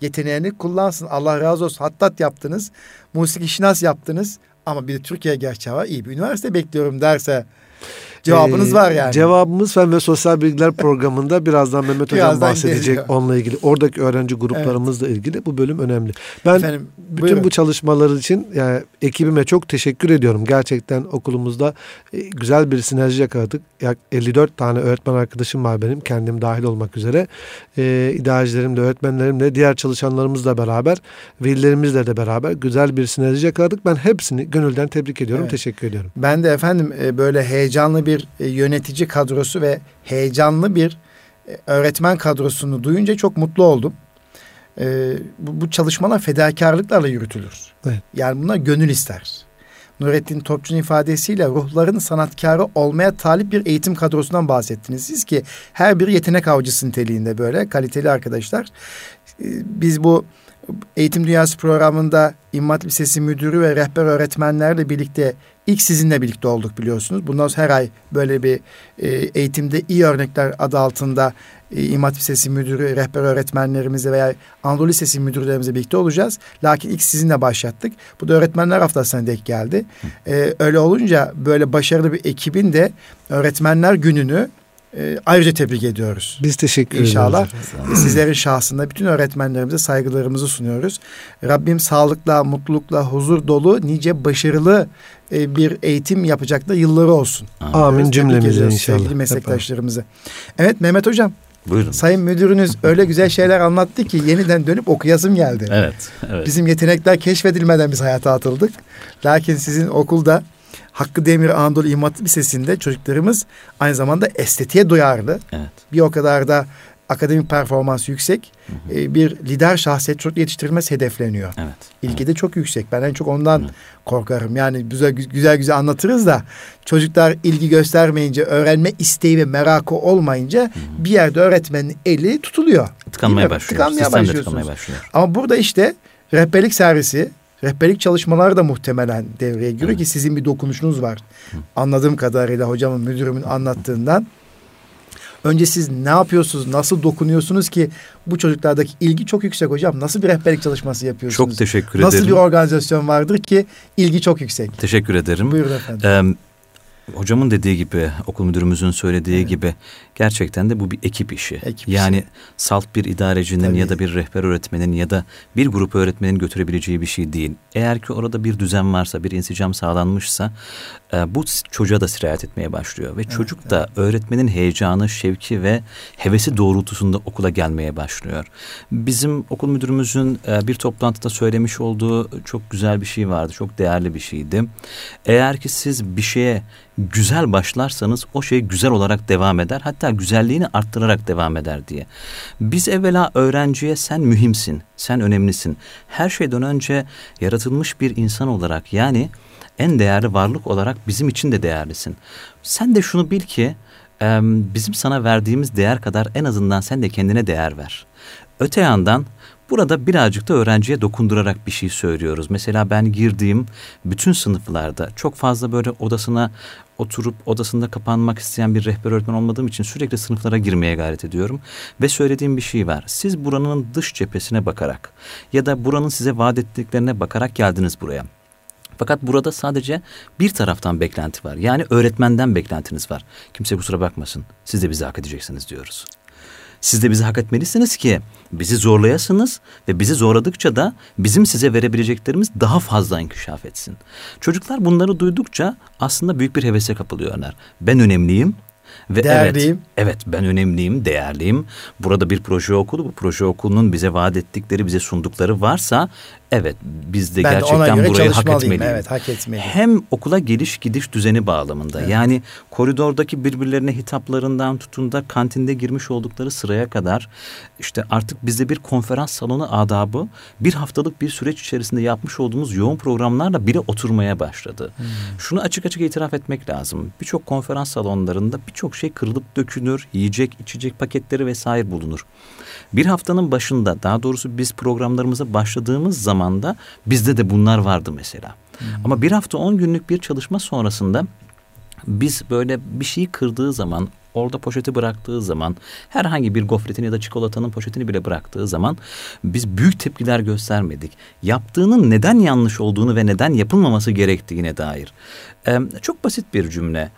Yeteneğini kullansın. Allah razı olsun. Hattat yaptınız. Musiki şinas yaptınız. Ama bir de Türkiye gerçeği var. İyi bir üniversite bekliyorum derse Cevabınız ee, var yani. Cevabımız Fen ve Sosyal Bilgiler programında birazdan Mehmet Hocam birazdan bahsedecek geliyor. onunla ilgili. Oradaki öğrenci gruplarımızla evet. ilgili bu bölüm önemli. Ben Efendim, bütün buyurun. bu çalışmalar için yani ekibime çok teşekkür ediyorum. Gerçekten okulumuzda e, güzel bir sinerji yakaladık. Yak 54 tane öğretmen arkadaşım var benim kendim dahil olmak üzere. Ee, idarecilerimle, öğretmenlerimle, diğer çalışanlarımızla beraber, velilerimizle de beraber güzel bir sinerji yakaladık. Ben hepsini gönülden tebrik ediyorum, evet. teşekkür ediyorum. Ben de efendim e, böyle heyecanlı bir bir e, yönetici kadrosu ve heyecanlı bir e, öğretmen kadrosunu duyunca çok mutlu oldum. Ee, bu, bu çalışmalar fedakarlıklarla yürütülür. Evet. Yani bunlar gönül ister. Nurettin Topçu'nun ifadesiyle ruhların sanatkarı olmaya talip bir eğitim kadrosundan bahsettiniz. Siz ki her bir yetenek avcısı niteliğinde böyle kaliteli arkadaşlar. Biz bu Eğitim Dünyası programında İmmat Lisesi Müdürü ve rehber öğretmenlerle birlikte ilk sizinle birlikte olduk biliyorsunuz. Bundan sonra her ay böyle bir e, eğitimde iyi örnekler adı altında e, İmmat Lisesi Müdürü, rehber öğretmenlerimizle veya Anadolu Lisesi müdürlerimizle birlikte olacağız. Lakin ilk sizinle başlattık. Bu da öğretmenler haftasına denk geldi. E, öyle olunca böyle başarılı bir ekibin de öğretmenler gününü e, ayrıca tebrik ediyoruz. Biz teşekkür İnşallah ediyoruz. İnşallah sizlerin şahsında bütün öğretmenlerimize saygılarımızı sunuyoruz. Rabbim sağlıkla, mutlulukla, huzur dolu, nice başarılı e, bir eğitim yapacaklar yılları olsun. Amin cümlemize inşallah. Sevgili meslektaşlarımızı. Evet Mehmet Hocam. Buyurun. Sayın müdürünüz öyle güzel şeyler anlattı ki yeniden dönüp okuyasım geldi. Evet, evet. Bizim yetenekler keşfedilmeden biz hayata atıldık. Lakin sizin okulda Hakkı Demir Anadolu İmam Lisesi'nde çocuklarımız aynı zamanda estetiğe duyarlı. Evet. Bir o kadar da akademik performans yüksek. Hı hı. E, bir lider şahsiyet çocuk yetiştirilmesi hedefleniyor. Evet. İlgi de çok yüksek. Ben en çok ondan evet. korkarım. Yani güzel güzel güzel anlatırız da çocuklar ilgi göstermeyince, öğrenme isteği ve merakı olmayınca hı hı. bir yerde öğretmenin eli tutuluyor. Tıkanmaya başlıyor. Tıkanmaya Sistem tıkanmaya başlıyor. Ama burada işte rehberlik servisi Rehberlik çalışmaları da muhtemelen devreye giriyor evet. ki sizin bir dokunuşunuz var. Hı. Anladığım kadarıyla hocamın, müdürümün anlattığından. Önce siz ne yapıyorsunuz, nasıl dokunuyorsunuz ki bu çocuklardaki ilgi çok yüksek hocam. Nasıl bir rehberlik çalışması yapıyorsunuz? Çok teşekkür nasıl ederim. Nasıl bir organizasyon vardır ki ilgi çok yüksek? Teşekkür ederim. Buyurun efendim. Ee, hocamın dediği gibi, okul müdürümüzün söylediği evet. gibi Gerçekten de bu bir ekip işi. Ekip yani işi. salt bir idarecinin Tabii. ya da bir rehber öğretmenin ya da bir grup öğretmenin götürebileceği bir şey değil. Eğer ki orada bir düzen varsa, bir insicam sağlanmışsa e, bu çocuğa da sirayet etmeye başlıyor. Ve çocuk da öğretmenin heyecanı, şevki ve hevesi doğrultusunda okula gelmeye başlıyor. Bizim okul müdürümüzün e, bir toplantıda söylemiş olduğu çok güzel bir şey vardı. Çok değerli bir şeydi. Eğer ki siz bir şeye güzel başlarsanız o şey güzel olarak devam eder. Hatta güzelliğini arttırarak devam eder diye. Biz evvela öğrenciye sen mühimsin, sen önemlisin. Her şeyden önce yaratılmış bir insan olarak yani en değerli varlık olarak bizim için de değerlisin. Sen de şunu bil ki bizim sana verdiğimiz değer kadar en azından sen de kendine değer ver. Öte yandan burada birazcık da öğrenciye dokundurarak bir şey söylüyoruz. Mesela ben girdiğim bütün sınıflarda çok fazla böyle odasına oturup odasında kapanmak isteyen bir rehber öğretmen olmadığım için sürekli sınıflara girmeye gayret ediyorum. Ve söylediğim bir şey var. Siz buranın dış cephesine bakarak ya da buranın size vaat ettiklerine bakarak geldiniz buraya. Fakat burada sadece bir taraftan beklenti var. Yani öğretmenden beklentiniz var. Kimse kusura bakmasın. Siz de bizi hak edeceksiniz diyoruz. Siz de bizi hak etmelisiniz ki bizi zorlayasınız ve bizi zorladıkça da bizim size verebileceklerimiz daha fazla inkişaf etsin. Çocuklar bunları duydukça aslında büyük bir hevese kapılıyorlar. Ben önemliyim, ve Değerliyim. Evet, evet ben önemliyim, değerliyim. Burada bir proje okulu, bu proje okulunun bize vaat ettikleri, bize sundukları varsa evet biz de ben gerçekten de burayı hak etmeliyim. Evet, hak etmeliyim. Hem okula geliş gidiş düzeni bağlamında. Evet. Yani koridordaki birbirlerine hitaplarından tutun da kantinde girmiş oldukları sıraya kadar işte artık bizde bir konferans salonu adabı bir haftalık bir süreç içerisinde yapmış olduğumuz yoğun programlarla bile oturmaya başladı. Hmm. Şunu açık açık itiraf etmek lazım. Birçok konferans salonlarında birçok şey kırılıp dökülür, yiyecek, içecek paketleri vesaire bulunur. Bir haftanın başında daha doğrusu biz programlarımıza başladığımız zamanda bizde de bunlar vardı mesela. Hmm. Ama bir hafta on günlük bir çalışma sonrasında biz böyle bir şeyi kırdığı zaman orada poşeti bıraktığı zaman herhangi bir gofretin ya da çikolatanın poşetini bile bıraktığı zaman biz büyük tepkiler göstermedik. Yaptığının neden yanlış olduğunu ve neden yapılmaması gerektiğine dair. Ee, çok basit bir cümle.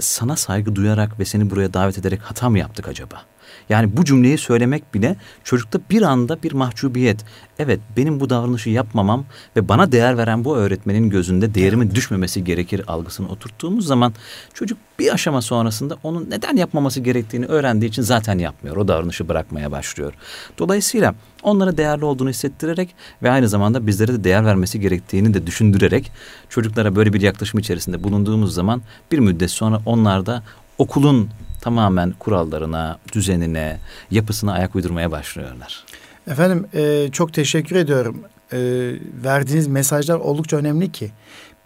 Sana saygı duyarak ve seni buraya davet ederek hata mı yaptık acaba? Yani bu cümleyi söylemek bile çocukta bir anda bir mahcubiyet. Evet benim bu davranışı yapmamam ve bana değer veren bu öğretmenin gözünde değerimin düşmemesi gerekir algısını oturttuğumuz zaman çocuk bir aşama sonrasında onun neden yapmaması gerektiğini öğrendiği için zaten yapmıyor. O davranışı bırakmaya başlıyor. Dolayısıyla onlara değerli olduğunu hissettirerek ve aynı zamanda bizlere de değer vermesi gerektiğini de düşündürerek çocuklara böyle bir yaklaşım içerisinde bulunduğumuz zaman bir müddet sonra onlar da okulun tamamen kurallarına, düzenine, yapısına ayak uydurmaya başlıyorlar. Efendim e, çok teşekkür ediyorum. E, verdiğiniz mesajlar oldukça önemli ki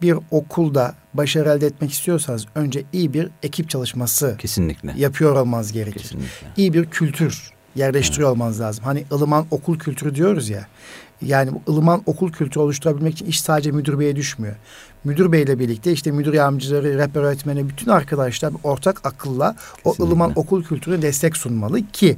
bir okulda başarı elde etmek istiyorsanız önce iyi bir ekip çalışması kesinlikle yapıyor olmanız gerekir. Kesinlikle. İyi bir kültür yerleştiriyor evet. olmanız lazım. Hani ılıman okul kültürü diyoruz ya. Yani bu ılıman okul kültürü oluşturabilmek için iş sadece müdür beye düşmüyor. Müdür beyle birlikte işte müdür yardımcıları, rehber öğretmeni bütün arkadaşlar ortak akılla Kesinlikle. o ılıman okul kültürüne destek sunmalı ki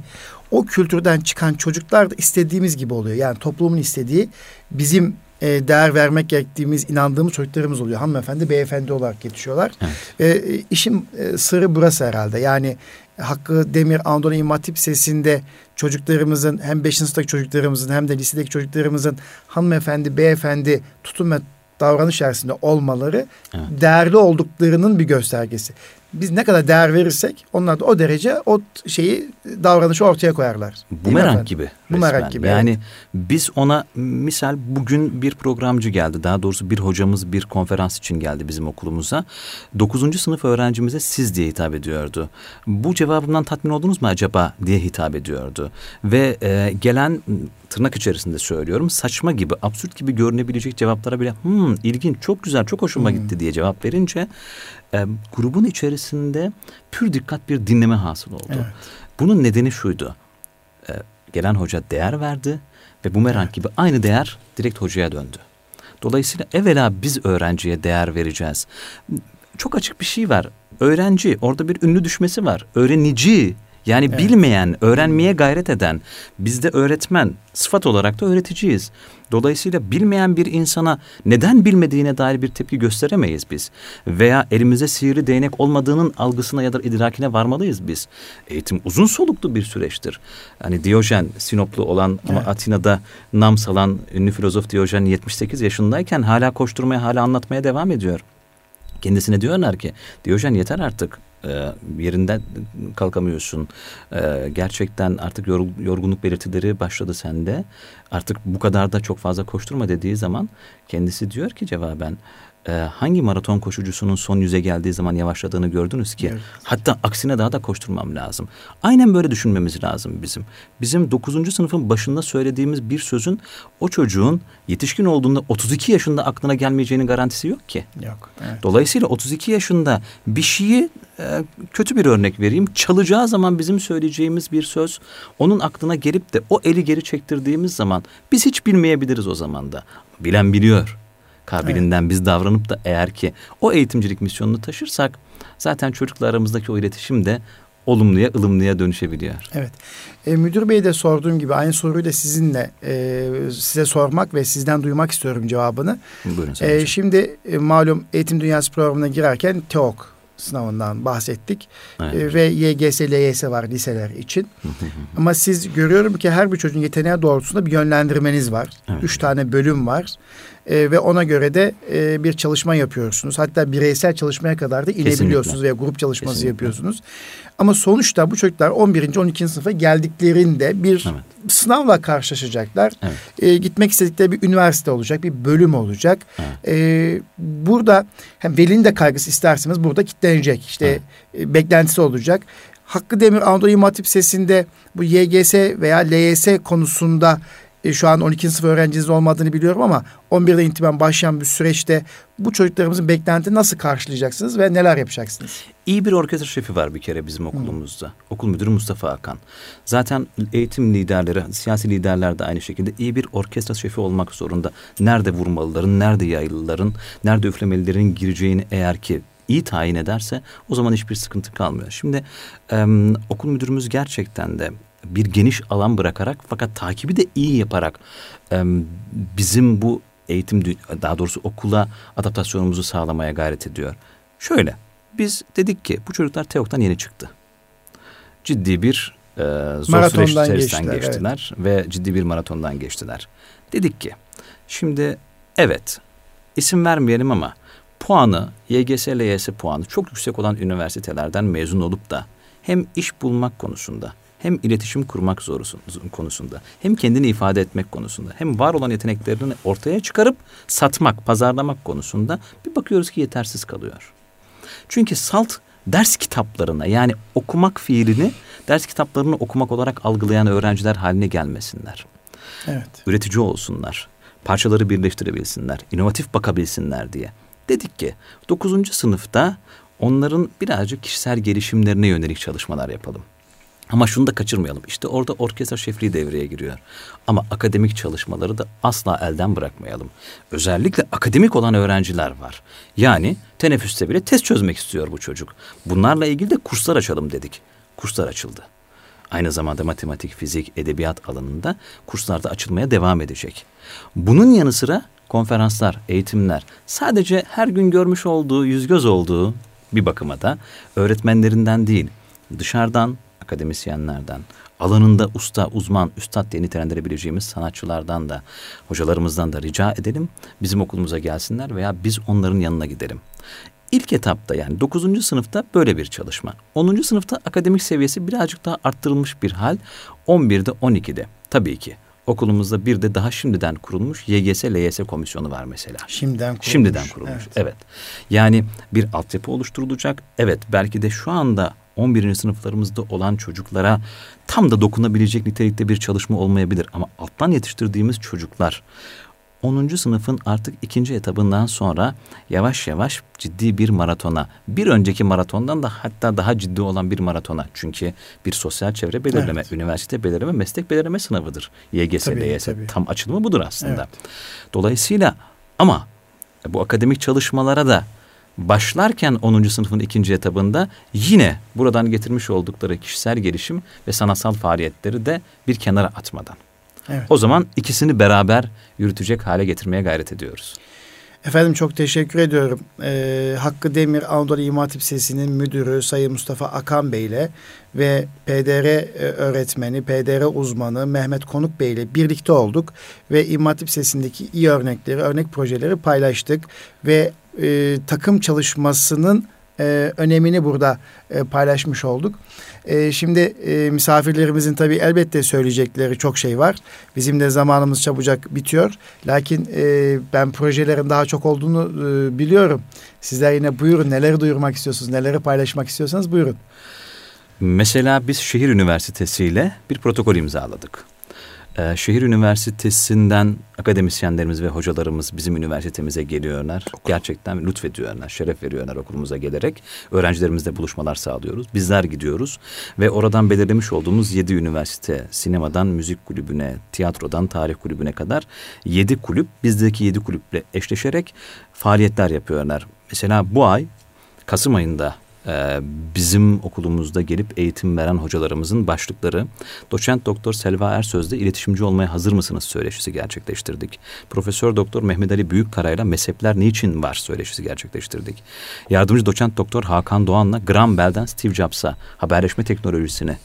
o kültürden çıkan çocuklar da istediğimiz gibi oluyor. Yani toplumun istediği bizim e, değer vermek gerektiğimiz, inandığımız çocuklarımız oluyor. Hanımefendi, beyefendi olarak yetişiyorlar. Evet. E, işin e, sırrı burası herhalde. Yani Hakkı Demir Anadolu İmam Hatip Sesi'nde çocuklarımızın hem 5. sınıftaki çocuklarımızın hem de lisedeki çocuklarımızın hanımefendi, beyefendi tutum ve davranış içerisinde olmaları evet. değerli olduklarının bir göstergesi biz ne kadar değer verirsek onlar da o derece o şeyi davranışı ortaya koyarlar. Bumerang gibi. Bumerang gibi. Yani evet. biz ona misal bugün bir programcı geldi. Daha doğrusu bir hocamız bir konferans için geldi bizim okulumuza. Dokuzuncu sınıf öğrencimize siz diye hitap ediyordu. Bu cevabımdan tatmin oldunuz mu acaba diye hitap ediyordu. Ve e, gelen tırnak içerisinde söylüyorum saçma gibi absürt gibi görünebilecek cevaplara bile hmm, ilginç çok güzel çok hoşuma hmm. gitti diye cevap verince e, grubun içerisinde pür dikkat bir dinleme hasıl oldu. Evet. Bunun nedeni şuydu. E, gelen hoca değer verdi ve bu merak evet. gibi aynı değer direkt hocaya döndü. Dolayısıyla evvela biz öğrenciye değer vereceğiz. Çok açık bir şey var. Öğrenci orada bir ünlü düşmesi var. Öğrenici Yani evet. bilmeyen, öğrenmeye gayret eden, bizde öğretmen, sıfat olarak da öğreticiyiz. Dolayısıyla bilmeyen bir insana neden bilmediğine dair bir tepki gösteremeyiz biz. Veya elimizde sihirli değnek olmadığının algısına ya da idrakine varmalıyız biz. Eğitim uzun soluklu bir süreçtir. Hani Diyojen Sinoplu olan ama evet. Atina'da nam salan ünlü filozof Diyojen 78 yaşındayken hala koşturmaya, hala anlatmaya devam ediyor. Kendisine diyorlar ki Diyojen yeter artık yerinden kalkamıyorsun. E, gerçekten artık yorgunluk belirtileri başladı sende. Artık bu kadar da çok fazla koşturma dediği zaman kendisi diyor ki cevaben e, hangi maraton koşucusunun son yüze geldiği zaman yavaşladığını gördünüz ki? Evet. Hatta aksine daha da koşturmam lazım. Aynen böyle düşünmemiz lazım bizim. Bizim 9. sınıfın başında söylediğimiz bir sözün o çocuğun yetişkin olduğunda 32 yaşında aklına gelmeyeceğinin garantisi yok ki. Yok. Evet. Dolayısıyla 32 yaşında bir şeyi e, kötü bir örnek vereyim. Çalacağı zaman bizim söyleyeceğimiz bir söz onun aklına gelip de o eli geri çektirdiğimiz zaman biz hiç bilmeyebiliriz o zaman da. Bilen biliyor kabiliğinden evet. biz davranıp da eğer ki o eğitimcilik misyonunu taşırsak zaten çocukla aramızdaki o iletişim de olumluya, ılımlıya dönüşebiliyor. Evet. E, müdür Bey de sorduğum gibi aynı soruyu da sizinle e, size sormak ve sizden duymak istiyorum cevabını. Buyurun. E, şimdi e, malum Eğitim Dünyası programına girerken TEOK sınavından bahsettik. Evet. E, ve YGS, LYS var liseler için. (laughs) Ama siz görüyorum ki her bir çocuğun yeteneği doğrultusunda bir yönlendirmeniz var. Evet. Üç tane bölüm var e, ve ona göre de e, bir çalışma yapıyorsunuz. Hatta bireysel çalışmaya kadar da inebiliyorsunuz veya grup çalışması Kesinlikle. yapıyorsunuz. Ama sonuçta bu çocuklar 11. 12. sınıfa geldiklerinde bir evet. sınavla karşılaşacaklar. Evet. E, gitmek istedikleri bir üniversite olacak, bir bölüm olacak. Evet. E, burada hem velinin de kaygısı isterseniz burada kitlenecek. İşte evet. e, beklentisi olacak. Hakkı Demir Anadolu İmam Hatip Sesi'nde bu YGS veya LYS konusunda e, şu an 12. sınıf öğrenciniz olmadığını biliyorum ama 11'de itibaren başlayan bir süreçte bu çocuklarımızın beklenti nasıl karşılayacaksınız ve neler yapacaksınız? İyi bir orkestra şefi var bir kere bizim okulumuzda. Hı. Okul müdürü Mustafa Hakan. Zaten eğitim liderleri, siyasi liderler de aynı şekilde iyi bir orkestra şefi olmak zorunda. Nerede vurmalıların, nerede yaylıların, nerede üflemelilerin gireceğini eğer ki iyi tayin ederse o zaman hiçbir sıkıntı kalmıyor. Şimdi e, okul müdürümüz gerçekten de bir geniş alan bırakarak fakat takibi de iyi yaparak e, bizim bu eğitim daha doğrusu okula adaptasyonumuzu sağlamaya gayret ediyor. Şöyle biz dedik ki bu çocuklar TEOK'tan yeni çıktı. Ciddi bir e, zor süreç içerisinden geçtiler, geçtiler evet. ve ciddi bir maratondan geçtiler. Dedik ki şimdi evet isim vermeyelim ama puanı YGS, LYS puanı çok yüksek olan üniversitelerden mezun olup da hem iş bulmak konusunda hem iletişim kurmak konusunda, hem kendini ifade etmek konusunda, hem var olan yeteneklerini ortaya çıkarıp satmak, pazarlamak konusunda bir bakıyoruz ki yetersiz kalıyor. Çünkü salt ders kitaplarına yani okumak fiilini ders kitaplarını okumak olarak algılayan öğrenciler haline gelmesinler. Evet. Üretici olsunlar. Parçaları birleştirebilsinler, inovatif bakabilsinler diye. Dedik ki 9. sınıfta onların birazcık kişisel gelişimlerine yönelik çalışmalar yapalım. Ama şunu da kaçırmayalım. İşte orada orkestra şefliği devreye giriyor. Ama akademik çalışmaları da asla elden bırakmayalım. Özellikle akademik olan öğrenciler var. Yani teneffüste bile test çözmek istiyor bu çocuk. Bunlarla ilgili de kurslar açalım dedik. Kurslar açıldı. Aynı zamanda matematik, fizik, edebiyat alanında kurslarda açılmaya devam edecek. Bunun yanı sıra konferanslar, eğitimler sadece her gün görmüş olduğu, yüz göz olduğu bir bakıma da öğretmenlerinden değil, dışarıdan akademisyenlerden, alanında usta, uzman, üstad diye nitelendirebileceğimiz sanatçılardan da, hocalarımızdan da rica edelim. Bizim okulumuza gelsinler veya biz onların yanına gidelim. İlk etapta yani 9. sınıfta böyle bir çalışma. 10. sınıfta akademik seviyesi birazcık daha arttırılmış bir hal. 11'de 12'de tabii ki okulumuzda bir de daha şimdiden kurulmuş YGS LYS komisyonu var mesela. Şimdiden kurulmuş. Şimdiden kurulmuş. Evet. evet. Yani bir altyapı oluşturulacak. Evet belki de şu anda 11. sınıflarımızda olan çocuklara tam da dokunabilecek nitelikte bir çalışma olmayabilir. Ama alttan yetiştirdiğimiz çocuklar 10. sınıfın artık ikinci etabından sonra yavaş yavaş ciddi bir maratona, bir önceki maratondan da hatta daha ciddi olan bir maratona. Çünkü bir sosyal çevre belirleme, evet. üniversite belirleme, meslek belirleme sınavıdır. YGS, tabii, tabii. tam açılımı budur aslında. Evet. Dolayısıyla ama bu akademik çalışmalara da başlarken 10. sınıfın ikinci etabında yine buradan getirmiş oldukları kişisel gelişim ve sanatsal faaliyetleri de bir kenara atmadan. Evet. O zaman ikisini beraber yürütecek hale getirmeye gayret ediyoruz. Efendim çok teşekkür ediyorum. Ee, Hakkı Demir Anadolu İmam Hatip Sesi'nin müdürü Sayın Mustafa Akan Bey ile ve PDR e, öğretmeni, PDR uzmanı Mehmet Konuk Bey ile birlikte olduk ve İmam Hatip Sesi'ndeki iyi örnekleri, örnek projeleri paylaştık ve e, takım çalışmasının e, önemini burada e, paylaşmış olduk. E, şimdi e, misafirlerimizin tabii elbette söyleyecekleri çok şey var. Bizim de zamanımız çabucak bitiyor. Lakin e, ben projelerin daha çok olduğunu e, biliyorum. Sizler yine buyurun neleri duyurmak istiyorsunuz, neleri paylaşmak istiyorsanız buyurun. Mesela biz şehir üniversitesiyle bir protokol imzaladık. Ee, şehir üniversitesinden akademisyenlerimiz ve hocalarımız bizim üniversitemize geliyorlar. Gerçekten lütfediyorlar, şeref veriyorlar okulumuza gelerek. Öğrencilerimizle buluşmalar sağlıyoruz. Bizler gidiyoruz ve oradan belirlemiş olduğumuz yedi üniversite, sinemadan müzik kulübüne, tiyatrodan tarih kulübüne kadar yedi kulüp bizdeki yedi kulüple eşleşerek faaliyetler yapıyorlar. Mesela bu ay Kasım ayında bizim okulumuzda gelip eğitim veren hocalarımızın başlıkları doçent doktor Selva Ersöz'de iletişimci olmaya hazır mısınız söyleşisi gerçekleştirdik. Profesör doktor Mehmet Ali Büyükkara'yla mezhepler niçin var söyleşisi gerçekleştirdik. Yardımcı doçent doktor Hakan Doğan'la Graham Bell'den Steve Jobs'a haberleşme teknolojisini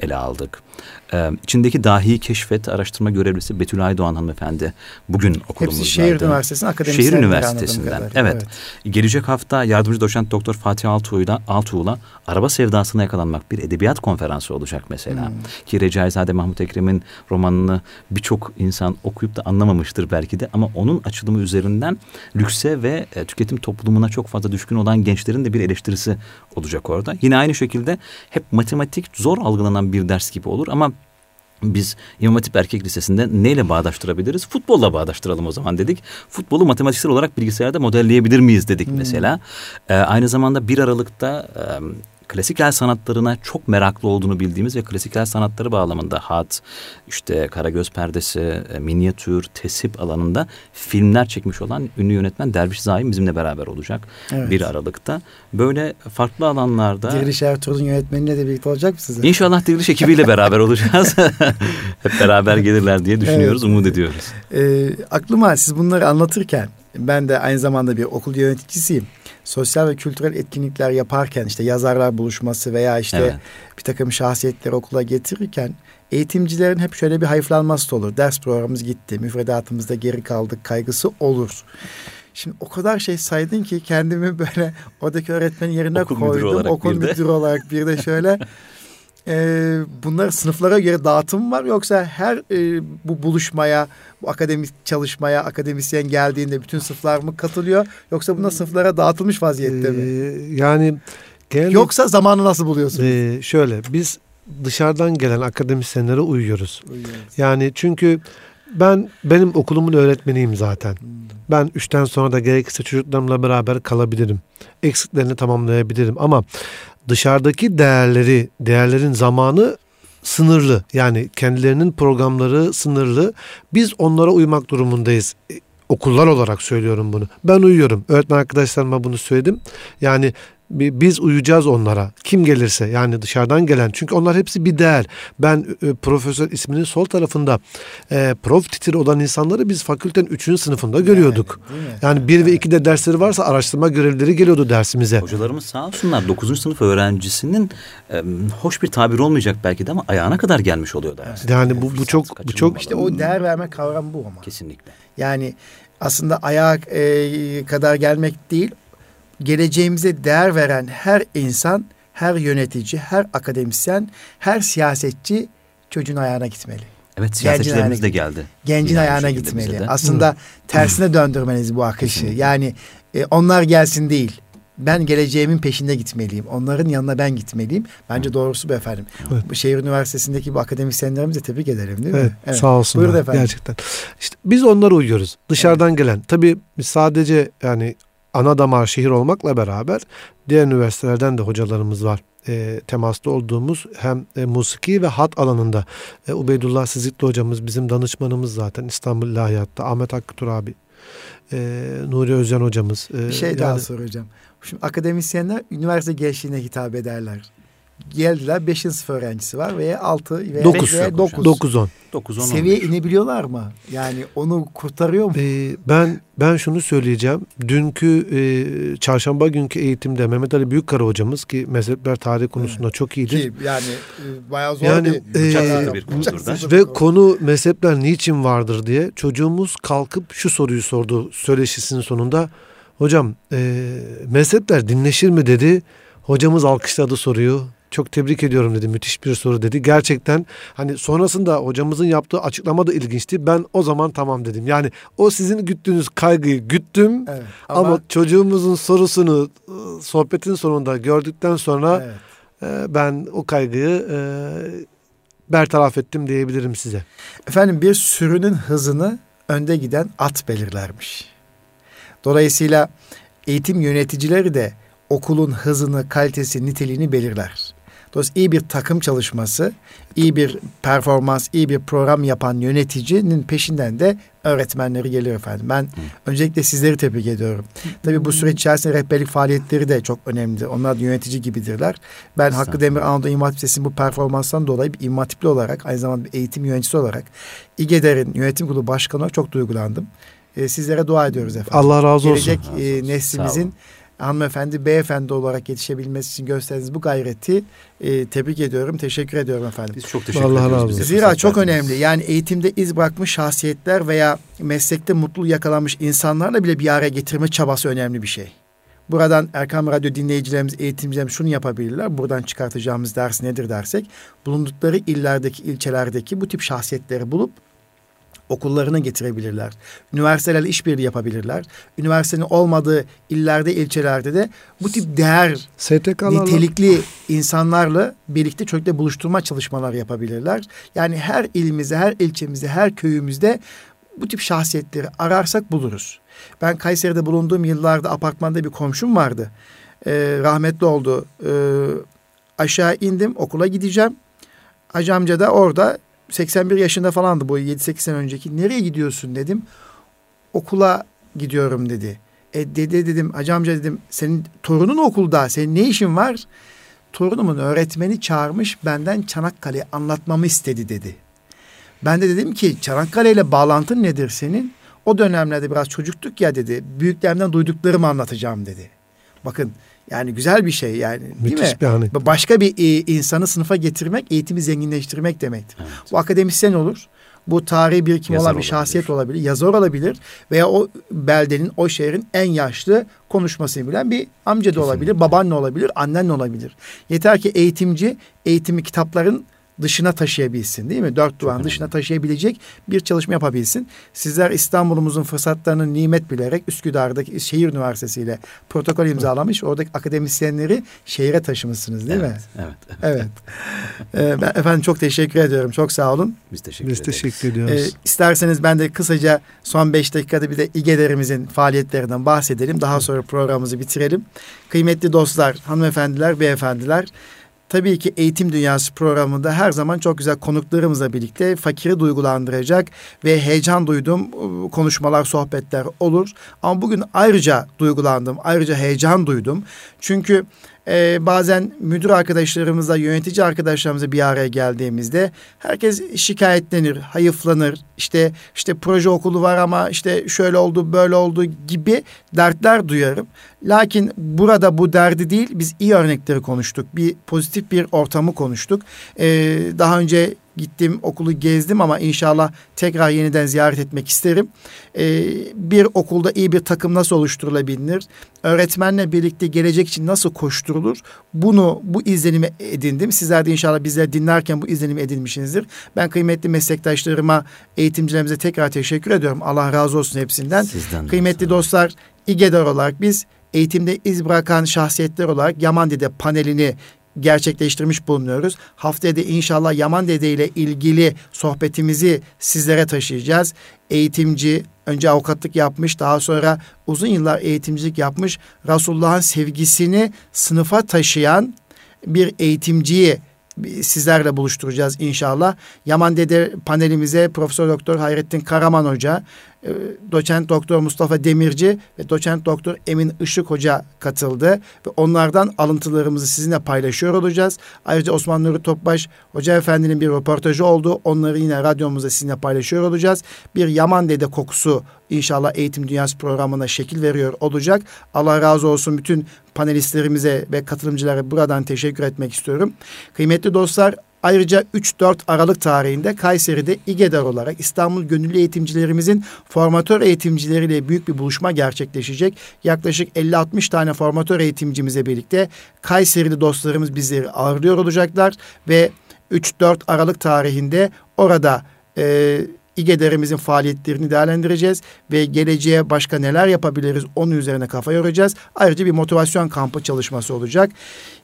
ele aldık. Ee, içindeki dahi keşfet araştırma görevlisi Betül Aydoğan hanımefendi bugün okulumuzdaydı. Hepsi Şehir Üniversitesi'nin akademisyen. Şehir Üniversitesi'nden. Evet. evet. Gelecek hafta yardımcı doçent doktor Fatih Altuğ'la Altuğ'la araba sevdasına yakalanmak bir edebiyat konferansı olacak mesela. Hmm. Ki Recaizade Mahmut Ekrem'in romanını birçok insan okuyup da anlamamıştır belki de ama onun açılımı üzerinden lükse ve e, tüketim toplumuna çok fazla düşkün olan gençlerin de bir eleştirisi olacak orada. Yine aynı şekilde hep matematik zor algılanan bir ders gibi olur ama biz İmam Hatip Erkek Lisesi'nde neyle bağdaştırabiliriz? Futbolla bağdaştıralım o zaman dedik. Futbolu matematiksel olarak bilgisayarda modelleyebilir miyiz dedik hmm. mesela. Ee, aynı zamanda 1 Aralık'ta klasik el sanatlarına çok meraklı olduğunu bildiğimiz ve klasik el sanatları bağlamında hat, işte Karagöz Perdesi, e, minyatür, tesip alanında filmler çekmiş olan ünlü yönetmen Derviş Zaim bizimle beraber olacak evet. 1 Aralık'ta. Böyle farklı alanlarda... Diriliş Ertuğrul'un yönetmeniyle de birlikte olacak mısınız? İnşallah Diriliş ekibiyle beraber olacağız. (laughs) Hep beraber gelirler diye düşünüyoruz, evet. umut ediyoruz. E, aklıma siz bunları anlatırken ben de aynı zamanda bir okul yöneticisiyim sosyal ve kültürel etkinlikler yaparken işte yazarlar buluşması veya işte evet. bir takım şahsiyetleri okula getirirken eğitimcilerin hep şöyle bir hayıflanması da olur. Ders programımız gitti, müfredatımızda geri kaldık kaygısı olur. Şimdi o kadar şey saydın ki kendimi böyle (laughs) oradaki öğretmenin yerine okul koydum. Müdürü okul müdürü olarak bir de şöyle (laughs) e, bunlar sınıflara göre dağıtım var yoksa her e, bu buluşmaya, bu akademik çalışmaya akademisyen geldiğinde bütün sınıflar mı katılıyor yoksa bunlar sınıflara dağıtılmış vaziyette ee, mi? Yani genelde, yoksa zamanı nasıl buluyorsunuz? E, şöyle biz dışarıdan gelen akademisyenlere uyuyoruz. uyuyoruz. Yani çünkü ben benim okulumun öğretmeniyim zaten. Hmm. Ben üçten sonra da gerekirse çocuklarımla beraber kalabilirim. Eksiklerini tamamlayabilirim ama dışarıdaki değerleri, değerlerin zamanı sınırlı. Yani kendilerinin programları sınırlı. Biz onlara uymak durumundayız. E, okullar olarak söylüyorum bunu. Ben uyuyorum. Öğretmen arkadaşlarıma bunu söyledim. Yani biz uyuyacağız onlara. Kim gelirse yani dışarıdan gelen. Çünkü onlar hepsi bir değer. Ben e, profesör isminin sol tarafında e, prof titri olan insanları biz fakültenin üçüncü sınıfında görüyorduk. Yani, yani bir ve iki de dersleri varsa araştırma görevlileri geliyordu dersimize. Hocalarımız sağ olsunlar dokuzuncu sınıf öğrencisinin e, hoş bir tabir olmayacak belki de ama ayağına kadar gelmiş oluyor ders. Yani bu, bu çok bu çok işte o değer verme kavramı bu ama. Kesinlikle. Yani aslında ayağa e, kadar gelmek değil geleceğimize değer veren her insan, her yönetici, her akademisyen, her siyasetçi çocuğun ayağına gitmeli. Evet siyasetçilerimiz de geldi. Gencin ayağına gitmeli. Aslında Hı. tersine döndürmeniz bu akışı. Kesinlikle. Yani e, onlar gelsin değil. Ben geleceğimin peşinde gitmeliyim. Onların yanına ben gitmeliyim. Bence Hı. doğrusu bu efendim. Evet. Bu şehir üniversitesindeki bu akademisyenlerimizi tebrik ederim değil mi? Evet, evet. sağ olsunlar. Buyurun efendim. Gerçekten. İşte biz onlara uyuyoruz. Dışarıdan evet. gelen. Tabii sadece yani ana damar şehir olmakla beraber diğer üniversitelerden de hocalarımız var. E, temasta olduğumuz hem e, musiki ve hat alanında. E, Ubeydullah Sizitli hocamız bizim danışmanımız zaten İstanbul İlahiyat'ta. Ahmet Hakkı Turabi, e, Nuri Özcan hocamız. E, bir şey yani, daha soracağım. Şimdi akademisyenler üniversite gençliğine hitap ederler. Geldiler 5. sınıf öğrencisi var veya 6 veya 9 veya 9. 9 10. 9 10 Seviye inebiliyorlar mı? Yani onu kurtarıyor mu? Ee, ben ben şunu söyleyeceğim. Dünkü e, çarşamba günkü eğitimde Mehmet Ali Büyükkara hocamız ki mezhepler tarih konusunda çok iyidir. Ki yani e, bayağı zor Yani, bir e, bir konudur Ve konu mezhepler niçin vardır diye çocuğumuz kalkıp şu soruyu sordu söyleşisinin sonunda. Hocam e, mezhepler dinleşir mi dedi. Hocamız alkışladı soruyu. Çok tebrik ediyorum dedi. Müthiş bir soru dedi. Gerçekten hani sonrasında hocamızın yaptığı açıklama da ilginçti. Ben o zaman tamam dedim. Yani o sizin güttüğünüz kaygıyı güttüm. Evet, Ama, ama, çocuğumuzun sorusunu ıı, sohbetin sonunda gördükten sonra evet. e, ben o kaygıyı e, bertaraf ettim diyebilirim size. Efendim bir sürünün hızını önde giden at belirlermiş. Dolayısıyla eğitim yöneticileri de okulun hızını, kalitesi, niteliğini belirler. Dolayısıyla iyi bir takım çalışması, iyi bir performans, iyi bir program yapan yöneticinin peşinden de öğretmenleri geliyor efendim. Ben Hı. öncelikle sizleri tebrik ediyorum. Tabii bu süreç içerisinde rehberlik faaliyetleri de çok önemli. Onlar da yönetici gibidirler. Ben Hakkı Demir Anadolu İmam Hatip Lisesi'nin bu performanstan dolayı bir İmam Hatipli olarak, aynı zamanda bir eğitim yöneticisi olarak, İGEDER'in yönetim kurulu başkanı olarak çok duygulandım. Ee, sizlere dua ediyoruz efendim. Allah razı olsun. Gelecek e, neslimizin hanımefendi, beyefendi olarak yetişebilmesi için gösterdiğiniz bu gayreti e, tebrik ediyorum. Teşekkür ediyorum efendim. Biz çok teşekkür Allah ediyoruz. bize. Zira çok verdiniz. önemli. Yani eğitimde iz bırakmış şahsiyetler veya meslekte mutlu yakalanmış insanlarla bile bir araya getirme çabası önemli bir şey. Buradan Erkam Radyo dinleyicilerimiz, eğitimcilerimiz şunu yapabilirler. Buradan çıkartacağımız ders nedir dersek, bulundukları illerdeki, ilçelerdeki bu tip şahsiyetleri bulup okullarına getirebilirler. Üniversitelerle işbirliği yapabilirler. Üniversitenin olmadığı illerde, ilçelerde de bu tip değer STK'larla nitelikli insanlarla birlikte çocukla buluşturma çalışmalar yapabilirler. Yani her ilimizde, her ilçemizde, her köyümüzde bu tip şahsiyetleri ararsak buluruz. Ben Kayseri'de bulunduğum yıllarda apartmanda bir komşum vardı. Ee, rahmetli oldu. Ee, aşağı indim okula gideceğim. Hacı amca da orada 81 yaşında falandı bu 7-8 sene önceki. Nereye gidiyorsun dedim. Okula gidiyorum dedi. E dede dedim hacı amca dedim senin torunun okulda senin ne işin var? Torunumun öğretmeni çağırmış benden Çanakkale'yi anlatmamı istedi dedi. Ben de dedim ki Çanakkale ile bağlantın nedir senin? O dönemlerde biraz çocuktuk ya dedi. Büyüklerimden duyduklarımı anlatacağım dedi. Bakın yani güzel bir şey yani değil müthiş mi? bir anı. Başka bir e, insanı sınıfa getirmek, eğitimi zenginleştirmek demektir. Evet. Bu akademisyen olur. Bu tarihi bir kim Yazar olan bir olabilir. şahsiyet olabilir. Yazar olabilir. Veya o beldenin, o şehrin en yaşlı konuşmasını bilen bir amca da olabilir. Babaanne olabilir, annen olabilir. Yeter ki eğitimci eğitimi kitapların dışına taşıyabilsin değil mi? Dört duvarın dışına taşıyabilecek bir çalışma yapabilsin. Sizler İstanbul'umuzun fırsatlarını nimet bilerek Üsküdar'daki şehir üniversitesiyle protokol imzalamış. Oradaki akademisyenleri şehire taşımışsınız değil mi? Evet, evet. Evet. (laughs) Ee, ben efendim çok teşekkür ediyorum. Çok sağ olun. Biz teşekkür Biz ederiz. teşekkür Ee, ediyoruz. isterseniz ben de kısaca son beş dakikada bir de İGE'lerimizin faaliyetlerinden bahsedelim. Daha sonra programımızı bitirelim. Kıymetli dostlar, hanımefendiler, beyefendiler. Tabii ki Eğitim Dünyası programında her zaman çok güzel konuklarımızla birlikte fakiri duygulandıracak ve heyecan duyduğum konuşmalar, sohbetler olur. Ama bugün ayrıca duygulandım, ayrıca heyecan duydum. Çünkü e, bazen müdür arkadaşlarımızla, yönetici arkadaşlarımızla bir araya geldiğimizde herkes şikayetlenir, hayıflanır. İşte işte proje okulu var ama işte şöyle oldu, böyle oldu gibi dertler duyarım. Lakin burada bu derdi değil, biz iyi örnekleri konuştuk. Bir pozitif bir ortamı konuştuk. E, daha önce gittim okulu gezdim ama inşallah tekrar yeniden ziyaret etmek isterim. Ee, bir okulda iyi bir takım nasıl oluşturulabilir? Öğretmenle birlikte gelecek için nasıl koşturulur? Bunu bu izlenimi edindim. Sizler de inşallah bizleri dinlerken bu izlenimi edinmişsinizdir. Ben kıymetli meslektaşlarıma, eğitimcilerimize tekrar teşekkür ediyorum. Allah razı olsun hepsinden. Sizden de Kıymetli dostlar, İGEDAR olarak biz eğitimde iz bırakan şahsiyetler olarak Yaman Dede panelini gerçekleştirmiş bulunuyoruz. Haftaya da inşallah Yaman Dede ile ilgili sohbetimizi sizlere taşıyacağız. Eğitimci, önce avukatlık yapmış, daha sonra uzun yıllar eğitimcilik yapmış, Resulullah'ın sevgisini sınıfa taşıyan bir eğitimciyi sizlerle buluşturacağız inşallah. Yaman Dede panelimize Profesör Doktor Hayrettin Karaman Hoca, doçent doktor Mustafa Demirci ve doçent doktor Emin Işık Hoca katıldı ve onlardan alıntılarımızı sizinle paylaşıyor olacağız. Ayrıca Osman Nuri Topbaş Hoca Efendi'nin bir röportajı oldu. Onları yine radyomuzda sizinle paylaşıyor olacağız. Bir Yaman Dede kokusu inşallah Eğitim Dünyası programına şekil veriyor olacak. Allah razı olsun bütün panelistlerimize ve katılımcılara buradan teşekkür etmek istiyorum. Kıymetli dostlar Ayrıca 3-4 Aralık tarihinde Kayseri'de İGEDER olarak İstanbul Gönüllü Eğitimcilerimizin formatör eğitimcileriyle büyük bir buluşma gerçekleşecek. Yaklaşık 50-60 tane formatör eğitimcimize birlikte Kayseri'de dostlarımız bizleri ağırlıyor olacaklar ve 3-4 Aralık tarihinde orada e, İGEDER'imizin faaliyetlerini değerlendireceğiz ve geleceğe başka neler yapabiliriz onun üzerine kafa yoracağız. Ayrıca bir motivasyon kampı çalışması olacak.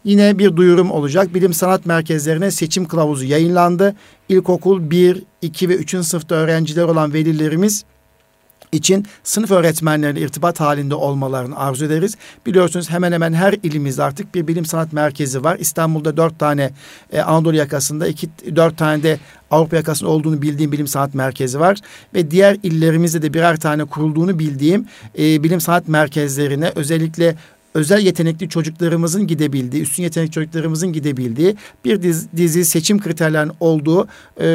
Yine bir duyurum olacak. Bilim sanat merkezlerine seçim kılavuzu yayınlandı. İlkokul 1, 2 ve 3. sınıfta öğrenciler olan velilerimiz için sınıf öğretmenlerine irtibat halinde olmalarını arzu ederiz. Biliyorsunuz hemen hemen her ilimizde artık bir bilim sanat merkezi var. İstanbul'da dört tane e, Anadolu yakasında, iki, dört tane de Avrupa yakasında olduğunu bildiğim bilim sanat merkezi var. Ve diğer illerimizde de birer tane kurulduğunu bildiğim e, bilim sanat merkezlerine özellikle özel yetenekli çocuklarımızın gidebildiği, üstün yetenekli çocuklarımızın gidebildiği bir dizi, dizi seçim kriterlerinin olduğu e,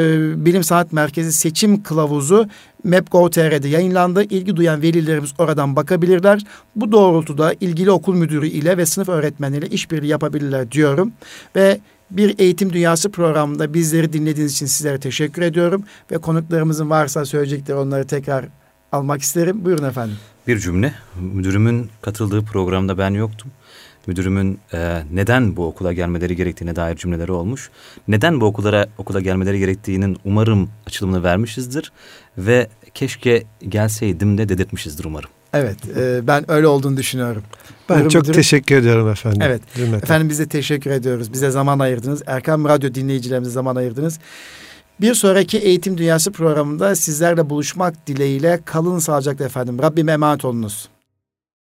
Bilim Sanat Merkezi seçim kılavuzu MEP.gov.tr'de yayınlandı. İlgi duyan velilerimiz oradan bakabilirler. Bu doğrultuda ilgili okul müdürü ile ve sınıf öğretmenleriyle işbirliği yapabilirler diyorum. Ve bir eğitim dünyası programında bizleri dinlediğiniz için sizlere teşekkür ediyorum. Ve konuklarımızın varsa söyleyecekleri onları tekrar almak isterim. Buyurun efendim. Bir cümle. Müdürümün katıldığı programda ben yoktum. Müdürümün e, neden bu okula gelmeleri gerektiğine dair cümleleri olmuş. Neden bu okullara okula gelmeleri gerektiğinin umarım açılımını vermişizdir. Ve keşke gelseydim de dedirtmişizdir umarım. Evet e, ben öyle olduğunu düşünüyorum. Ben Buyurun çok müdürüm. teşekkür ediyorum efendim. Evet Cümleten. efendim biz de teşekkür ediyoruz. Bize zaman ayırdınız. Erkam Radyo dinleyicilerimize zaman ayırdınız. Bir sonraki Eğitim Dünyası programında sizlerle buluşmak dileğiyle kalın sağlıcakla efendim. Rabbim emanet olunuz.